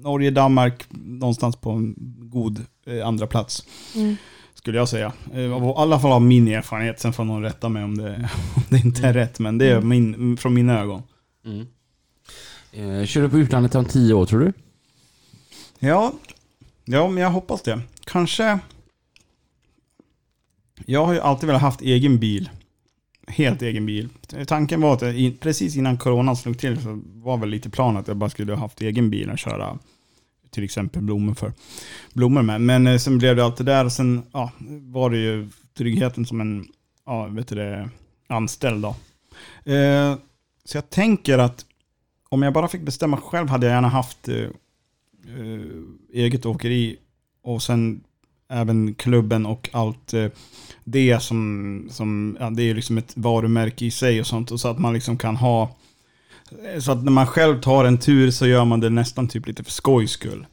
[SPEAKER 3] Norge, Danmark, någonstans på en god eh, andra plats.
[SPEAKER 2] Mm.
[SPEAKER 3] Skulle jag säga. Eh, I alla fall av min erfarenhet, sen får någon rätta mig om det, om det inte är rätt, men det är min, från mina ögon.
[SPEAKER 1] Mm. Eh, kör du på utlandet om tio år tror du?
[SPEAKER 3] Ja, ja men jag hoppas det. Kanske... Jag har ju alltid velat haft egen bil. Helt egen bil. Tanken var att jag, precis innan coronan slog till så var väl lite planen att jag bara skulle ha haft egen bil och köra till exempel blommor för blommor med. Men eh, sen blev det allt det där och sen ja, var det ju tryggheten som en ja, vet du det, anställd. Då. Eh, så jag tänker att om jag bara fick bestämma själv hade jag gärna haft eh, eh eget åkeri och sen även klubben och allt eh, det som, som ja, det är liksom ett varumärke i sig och sånt. Och så att man liksom kan ha, så att när man själv tar en tur så gör man det nästan typ lite för skojs skull.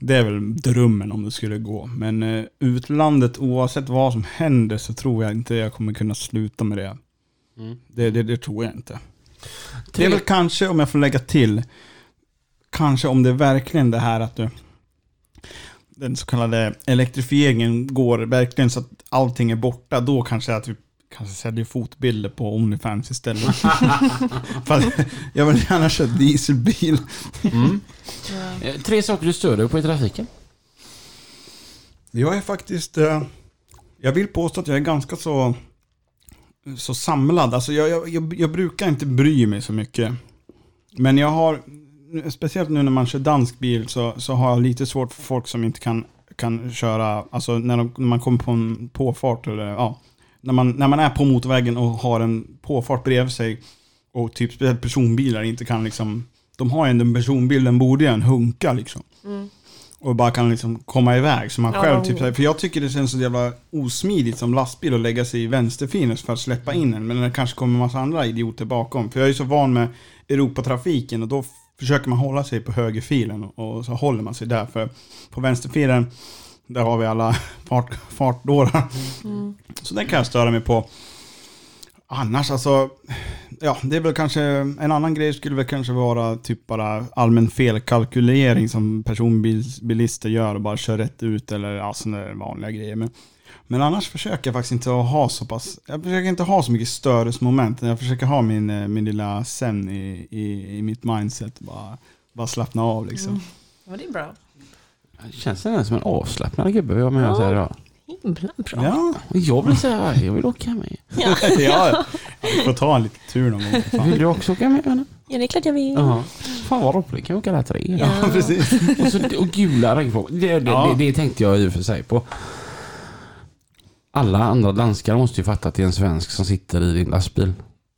[SPEAKER 3] Det är väl drömmen om det skulle gå. Men eh, utlandet, oavsett vad som händer, så tror jag inte jag kommer kunna sluta med det. Det, det, det tror jag inte. Det är väl kanske, om jag får lägga till, kanske om det är verkligen det här att du, den så kallade elektrifieringen går verkligen så att allting är borta, då kanske att vi kanske säljer fotbilder på Onlyfans istället. Jag vill gärna köra dieselbil.
[SPEAKER 1] Mm. Eh, tre saker du stör dig på i trafiken?
[SPEAKER 3] Jag är faktiskt, eh, jag vill påstå att jag är ganska så, så samlad. Alltså jag, jag, jag, jag brukar inte bry mig så mycket. Men jag har, speciellt nu när man kör dansk bil, så, så har jag lite svårt för folk som inte kan, kan köra, alltså när, de, när man kommer på en påfart eller ja, när man, när man är på motorvägen och har en påfart bredvid sig och typ speciellt personbilar inte kan liksom, de har ju en personbil, den borde ju en hunka liksom
[SPEAKER 2] Mm.
[SPEAKER 3] och bara kan liksom komma iväg. Så man
[SPEAKER 2] Ja.
[SPEAKER 3] själv typ, för jag tycker det känns så jävla osmidigt som lastbil att lägga sig i vänsterfilen för att släppa in en. Men det kanske kommer en massa andra idioter bakom. För jag är så van med Europatrafiken och då försöker man hålla sig på högerfilen och, så håller man sig där. För på vänsterfilen, där har vi alla fart, fartdårar.
[SPEAKER 2] Mm.
[SPEAKER 3] Så den kan jag störa mig på. Annars alltså, ja det är väl kanske, en annan grej skulle väl kanske vara typ bara allmän felkalkylering som personbilister gör och bara kör rätt ut eller ja, sådana vanliga grejer. Men, men annars försöker jag faktiskt inte att ha så pass, jag försöker inte ha så mycket störningsmoment. Jag försöker ha min, eh, min lilla zen i, i, i mitt mindset. Bara, bara slappna av liksom.
[SPEAKER 2] Mm. Ja, det är bra.
[SPEAKER 1] Känns det som en avslappnad gubbe vi har med oss här idag?
[SPEAKER 2] Himla bra.
[SPEAKER 3] Ja,
[SPEAKER 1] Jag vill säga, jag vill åka med.
[SPEAKER 2] Ja.
[SPEAKER 3] ja, vi får ta en liten tur någon gång. fan.
[SPEAKER 1] Vill du också åka med? Anna?
[SPEAKER 2] ja, det är klart jag vill.
[SPEAKER 1] Ja. Fan vad roligt, kan vi åka där tre?
[SPEAKER 2] Ja.
[SPEAKER 3] Precis.
[SPEAKER 1] Och, så, och gula regnfrågor. Det, det,
[SPEAKER 3] Ja.
[SPEAKER 1] det, det tänkte jag i och för sig på. Alla andra danskar måste ju fatta att det är en svensk som sitter i din lastbil.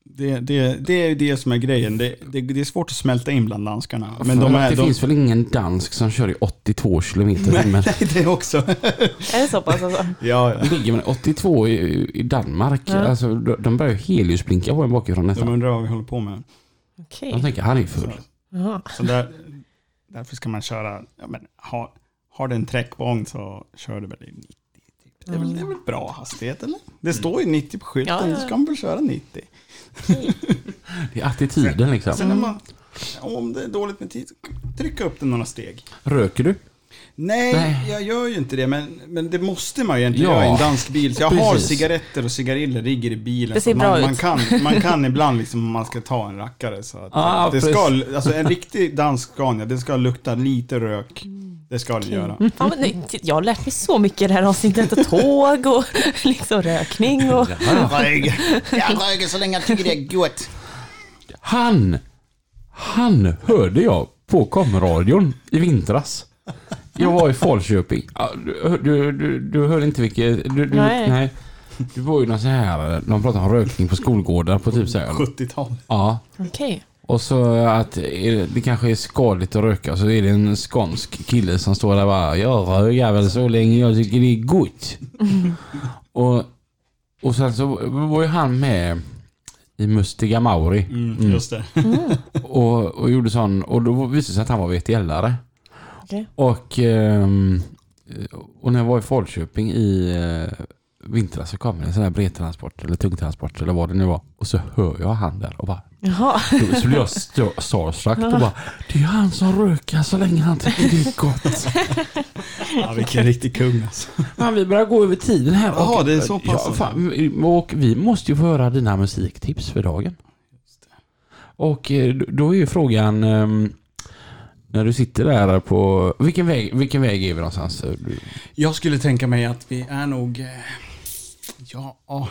[SPEAKER 3] Det, det, det är ju det som är grejen. Det, det, det är svårt att smälta in bland danskarna. Men de är...
[SPEAKER 1] det
[SPEAKER 3] De,
[SPEAKER 1] finns väl ingen dansk som kör i 82 kilometer i
[SPEAKER 3] nej,
[SPEAKER 1] timmen?
[SPEAKER 3] nej, det också.
[SPEAKER 2] Är det så pass alltså?
[SPEAKER 3] ja, ja.
[SPEAKER 1] Ligger man 82 i, i Danmark,
[SPEAKER 2] Ja.
[SPEAKER 1] alltså, de, de börjar ju helljusblinka på en bakifrån
[SPEAKER 3] De
[SPEAKER 1] nästan.
[SPEAKER 3] undrar vad vi håller på med.
[SPEAKER 2] Okej.
[SPEAKER 1] De tänker, han är full.
[SPEAKER 2] Jaha.
[SPEAKER 3] Så där, därför ska man köra, ja, men, ha, har du en träckvagn så kör du väl i 90. Det, är väl, det är väl bra hastighet eller? Det står ju 90 på skylten,
[SPEAKER 2] Ja, ja.
[SPEAKER 3] då ska man väl köra 90.
[SPEAKER 1] Det är attityden liksom.
[SPEAKER 3] Sen när man, om det är dåligt med tid, trycka upp den några steg.
[SPEAKER 1] Röker du?
[SPEAKER 3] Nej,
[SPEAKER 1] Nej.
[SPEAKER 3] jag gör ju inte det, men, men det måste man ju egentligen
[SPEAKER 1] Ja.
[SPEAKER 3] göra i en dansk bil. Så jag har cigaretter och cigariller ligger i bilen.
[SPEAKER 2] Det ser
[SPEAKER 3] så
[SPEAKER 2] bra
[SPEAKER 3] man,
[SPEAKER 2] ut.
[SPEAKER 3] Man kan, man kan ibland liksom om man ska ta en rackare. Så att,
[SPEAKER 1] Ah,
[SPEAKER 3] det ska, alltså en riktig dansk Scania, det ska lukta lite rök. Det ska den göra.
[SPEAKER 2] Vad nöjd. jag har lärt mig så mycket i det här avsnittet. Tåg och liksom rökning och...
[SPEAKER 3] Jag röker så länge jag tycker det är gott.
[SPEAKER 1] Han, han hörde jag på komradion i vintras. Jag var i Falköping. Ja, Du, du, du, du hörde inte vilket... Du, du,
[SPEAKER 2] Nej.
[SPEAKER 1] nej. Det var ju någon sån här, de pratade om rökning på skolgårdar på typ så här.
[SPEAKER 3] 70-tal.
[SPEAKER 1] Ja.
[SPEAKER 2] Okej.
[SPEAKER 1] Och så att är- det kanske är skadligt att röka så är det en skånsk kille som står där och bara Jag röker väl så länge jag tycker det är gott. och, och sen så var ju han med i Mustiga Mauri
[SPEAKER 3] Mm, just det.
[SPEAKER 1] och, och gjorde sån och då visade det sig att han var VTL-are.
[SPEAKER 2] Okej.
[SPEAKER 1] Och, ehm, och när jag var i Falköping i eh, vintras så kom en sån här bredtransport eller tungtransport eller vad det nu var. Och så hör jag han där och bara
[SPEAKER 2] Jaha.
[SPEAKER 1] då så blir jag st- starstruck och bara Det är han som röker så länge han tycker det är gott.
[SPEAKER 3] Ja, vilken riktig kung alltså.
[SPEAKER 1] Men vi börjar gå över tiden här.
[SPEAKER 3] Jaha,
[SPEAKER 1] och,
[SPEAKER 3] det är så pass.
[SPEAKER 1] Ja, fan, och vi måste ju få höra dina musiktips för dagen. Och eh, då är ju frågan ehm, när du sitter där på... Vilken väg, vilken väg är vi någonstans? Du-
[SPEAKER 3] Jag skulle tänka mig att vi är nog... eh, Ja, ja.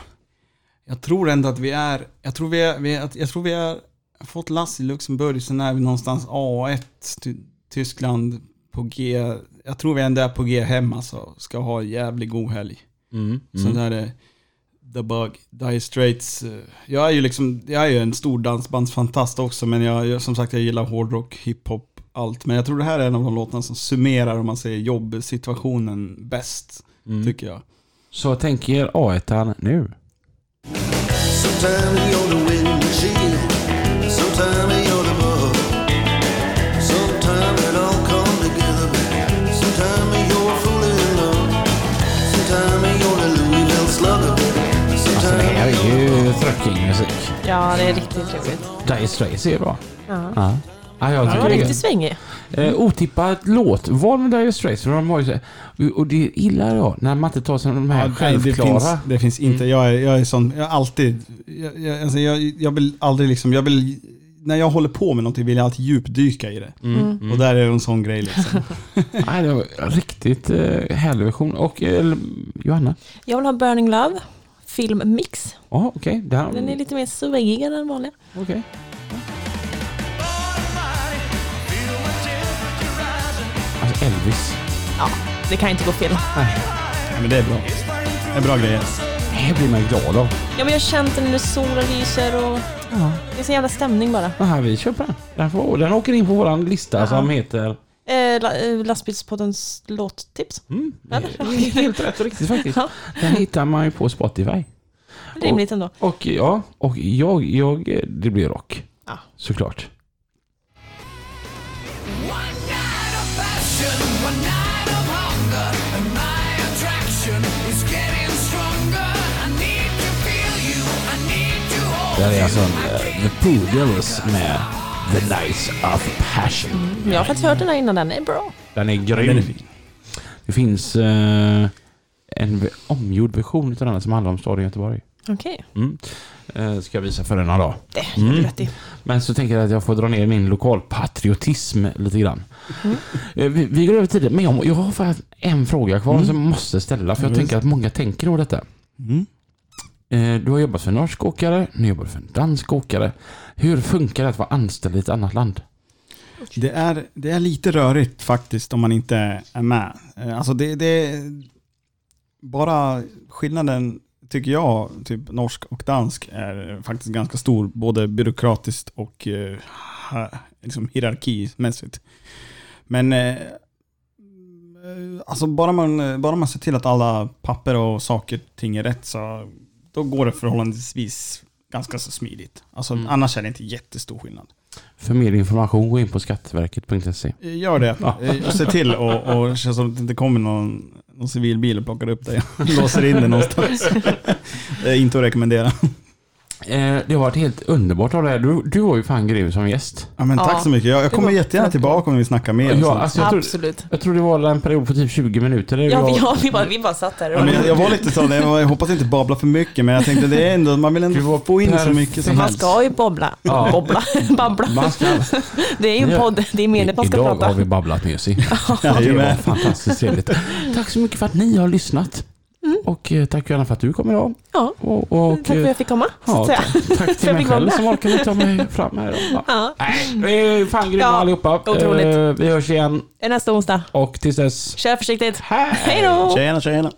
[SPEAKER 3] jag tror ändå att vi är... Jag tror vi är... Vi är jag tror vi har fått lass i Luxemburg, sen är vi någonstans A1, Ty- Tyskland på G. Jag tror vi ändå är på G hem alltså. Ska ha en jävligt god helg.
[SPEAKER 1] Mm.
[SPEAKER 3] Sen är det The Bug, Dire Straits. eh, Jag är ju liksom, jag är ju en stor dansbandsfantast också, men jag, jag, som sagt jag gillar hårdrock, hiphop, allt. Men jag tror det här är en av de låtarna som summerar, om man säger jobbsituationen bäst,
[SPEAKER 1] Mm.
[SPEAKER 3] tycker jag.
[SPEAKER 1] Så tänk er A1 nu. Alltså det här är ju thröckingmusik.
[SPEAKER 2] Ja, det är riktigt trevligt.
[SPEAKER 1] Dire Straits är bra.
[SPEAKER 2] Ja.
[SPEAKER 1] Ja. Ja, jag tycker
[SPEAKER 2] var
[SPEAKER 1] det
[SPEAKER 2] riktigt svängig.
[SPEAKER 1] eh, Otippat låt. Vad med Dire Straits? För de har ju och det gillar jag när man inte tar sig de här
[SPEAKER 3] Ja,
[SPEAKER 1] självklara.
[SPEAKER 3] Det finns, det finns inte, jag är, jag är sån, jag alltid, jag, jag, alltså jag, jag vill aldrig liksom, jag vill, när jag håller på med någonting vill jag alltid djupdyka i det.
[SPEAKER 1] Mm.
[SPEAKER 3] Och där är det en sån grej liksom.
[SPEAKER 1] Nej, det var riktigt eh, härlig version. Och eh, Johanna?
[SPEAKER 2] Jag vill ha Burning Love. Filmmix.
[SPEAKER 1] Ja, okej. där-
[SPEAKER 2] Den är lite mer svängigare än vanliga.
[SPEAKER 1] Okej. Alltså Elvis.
[SPEAKER 2] Ja, det kan inte gå fel.
[SPEAKER 3] Ja, men det är bra. Det är bra grejer.
[SPEAKER 1] Det blir man glad av.
[SPEAKER 2] Ja, men jag har känt den när solen lyser och
[SPEAKER 1] Ja.
[SPEAKER 2] det är så jävla stämning bara.
[SPEAKER 1] Aha, vi köper den. Den, får, den åker in på våran lista
[SPEAKER 2] Ja.
[SPEAKER 1] som heter...
[SPEAKER 2] Eh, la, eh, lastbilspoddens låttips.
[SPEAKER 1] Mm, helt rätt och riktigt faktiskt.
[SPEAKER 2] Ja.
[SPEAKER 1] Den hittar man ju på Spotify.
[SPEAKER 2] Rimligt ändå.
[SPEAKER 1] Och ja, och jag, jag det blir rock.
[SPEAKER 2] Ja.
[SPEAKER 1] Såklart. Det här är alltså uh, The Poodles med The Nights of Passion.
[SPEAKER 2] Jag har faktiskt hört den här innan, den är bra.
[SPEAKER 1] Den är grym.
[SPEAKER 3] Den är fin.
[SPEAKER 1] Det finns eh, en omgjord version av den som handlar om staden Göteborg.
[SPEAKER 2] Okej,
[SPEAKER 1] Mm. Eh, ska jag visa för en dag.
[SPEAKER 2] det gör du
[SPEAKER 1] Mm.
[SPEAKER 2] rätt i.
[SPEAKER 1] Men så tänker jag att jag får dra ner min lokalpatriotism lite grann.
[SPEAKER 2] Mm.
[SPEAKER 1] Eh, Vi, vi går över tiden, men jag, jag har faktiskt en fråga kvar som jag måste ställa. För jag
[SPEAKER 3] Mm.
[SPEAKER 1] tänker att många tänker nog detta. Eh, du har jobbat för en norsk åkare, nu jobbar du för en dansk åkare. Hur funkar det att vara anställd i ett annat land?
[SPEAKER 3] Det är, det är lite rörigt faktiskt om man inte är med. Eh, alltså det, det bara skillnaden tycker jag, typ norsk och dansk, är faktiskt ganska stor. Både byråkratiskt och eh, liksom hierarkimässigt. Men alltså bara man, bara man ser till att alla papper och saker och ting är rätt så då går det förhållandevis ganska så smidigt. Alltså, Annars är det inte jättestor skillnad.
[SPEAKER 1] För mer information, gå in på skatteverket.se.
[SPEAKER 3] Gör det. Eh, Se till och, och känns som att det inte kommer någon, någon civilbil och plockar upp dig och låser in dig någonstans. Det är inte att rekommendera.
[SPEAKER 1] Eh, det har varit helt underbart av dig. Du, du var ju fan grym som gäst.
[SPEAKER 3] Ja, men tack
[SPEAKER 2] Ja.
[SPEAKER 3] så mycket. Jag, jag kommer
[SPEAKER 2] var
[SPEAKER 3] jättegärna tillbaka om vi snackar mer.
[SPEAKER 1] Ja, alltså, jag, tror,
[SPEAKER 2] Absolut.
[SPEAKER 1] jag tror det var en period på typ 20 minuter. Där
[SPEAKER 2] Ja,
[SPEAKER 1] jag,
[SPEAKER 2] vi, ja, vi, bara, vi bara satt där.
[SPEAKER 3] Ja, men jag, jag var lite sån, jag hoppas inte babbla för mycket, men jag tänkte det är ändå, man vill
[SPEAKER 1] var
[SPEAKER 3] ändå få in så mycket som
[SPEAKER 2] man
[SPEAKER 3] helst.
[SPEAKER 2] ska ju bobbla.
[SPEAKER 1] Ja.
[SPEAKER 2] Bobbla. Babbla.
[SPEAKER 1] Man ska,
[SPEAKER 2] Det är ju en
[SPEAKER 1] Ja.
[SPEAKER 2] podd. Det är meningen att man ska
[SPEAKER 1] Idag
[SPEAKER 2] prata.
[SPEAKER 1] har vi babblat Musi. Det var fantastiskt trevligt. Tack så mycket för att ni har lyssnat. Och eh, tack gärna för att du kom idag.
[SPEAKER 2] Ja,
[SPEAKER 1] Och, och,
[SPEAKER 2] tack för att jag fick komma. Så
[SPEAKER 1] Ja, tack, tack till mig själv
[SPEAKER 2] med.
[SPEAKER 1] som orkade ta mig fram här idag. Ja.
[SPEAKER 2] Ja.
[SPEAKER 1] Nej, vi är fan grymma
[SPEAKER 2] Ja,
[SPEAKER 1] allihopa.
[SPEAKER 2] otroligt.
[SPEAKER 1] Eh, Vi hörs igen
[SPEAKER 2] Nästa onsdag.
[SPEAKER 1] och tills dess.
[SPEAKER 2] Kör försiktigt.
[SPEAKER 1] Hej!
[SPEAKER 2] Hej då!
[SPEAKER 3] Tjena, tjena.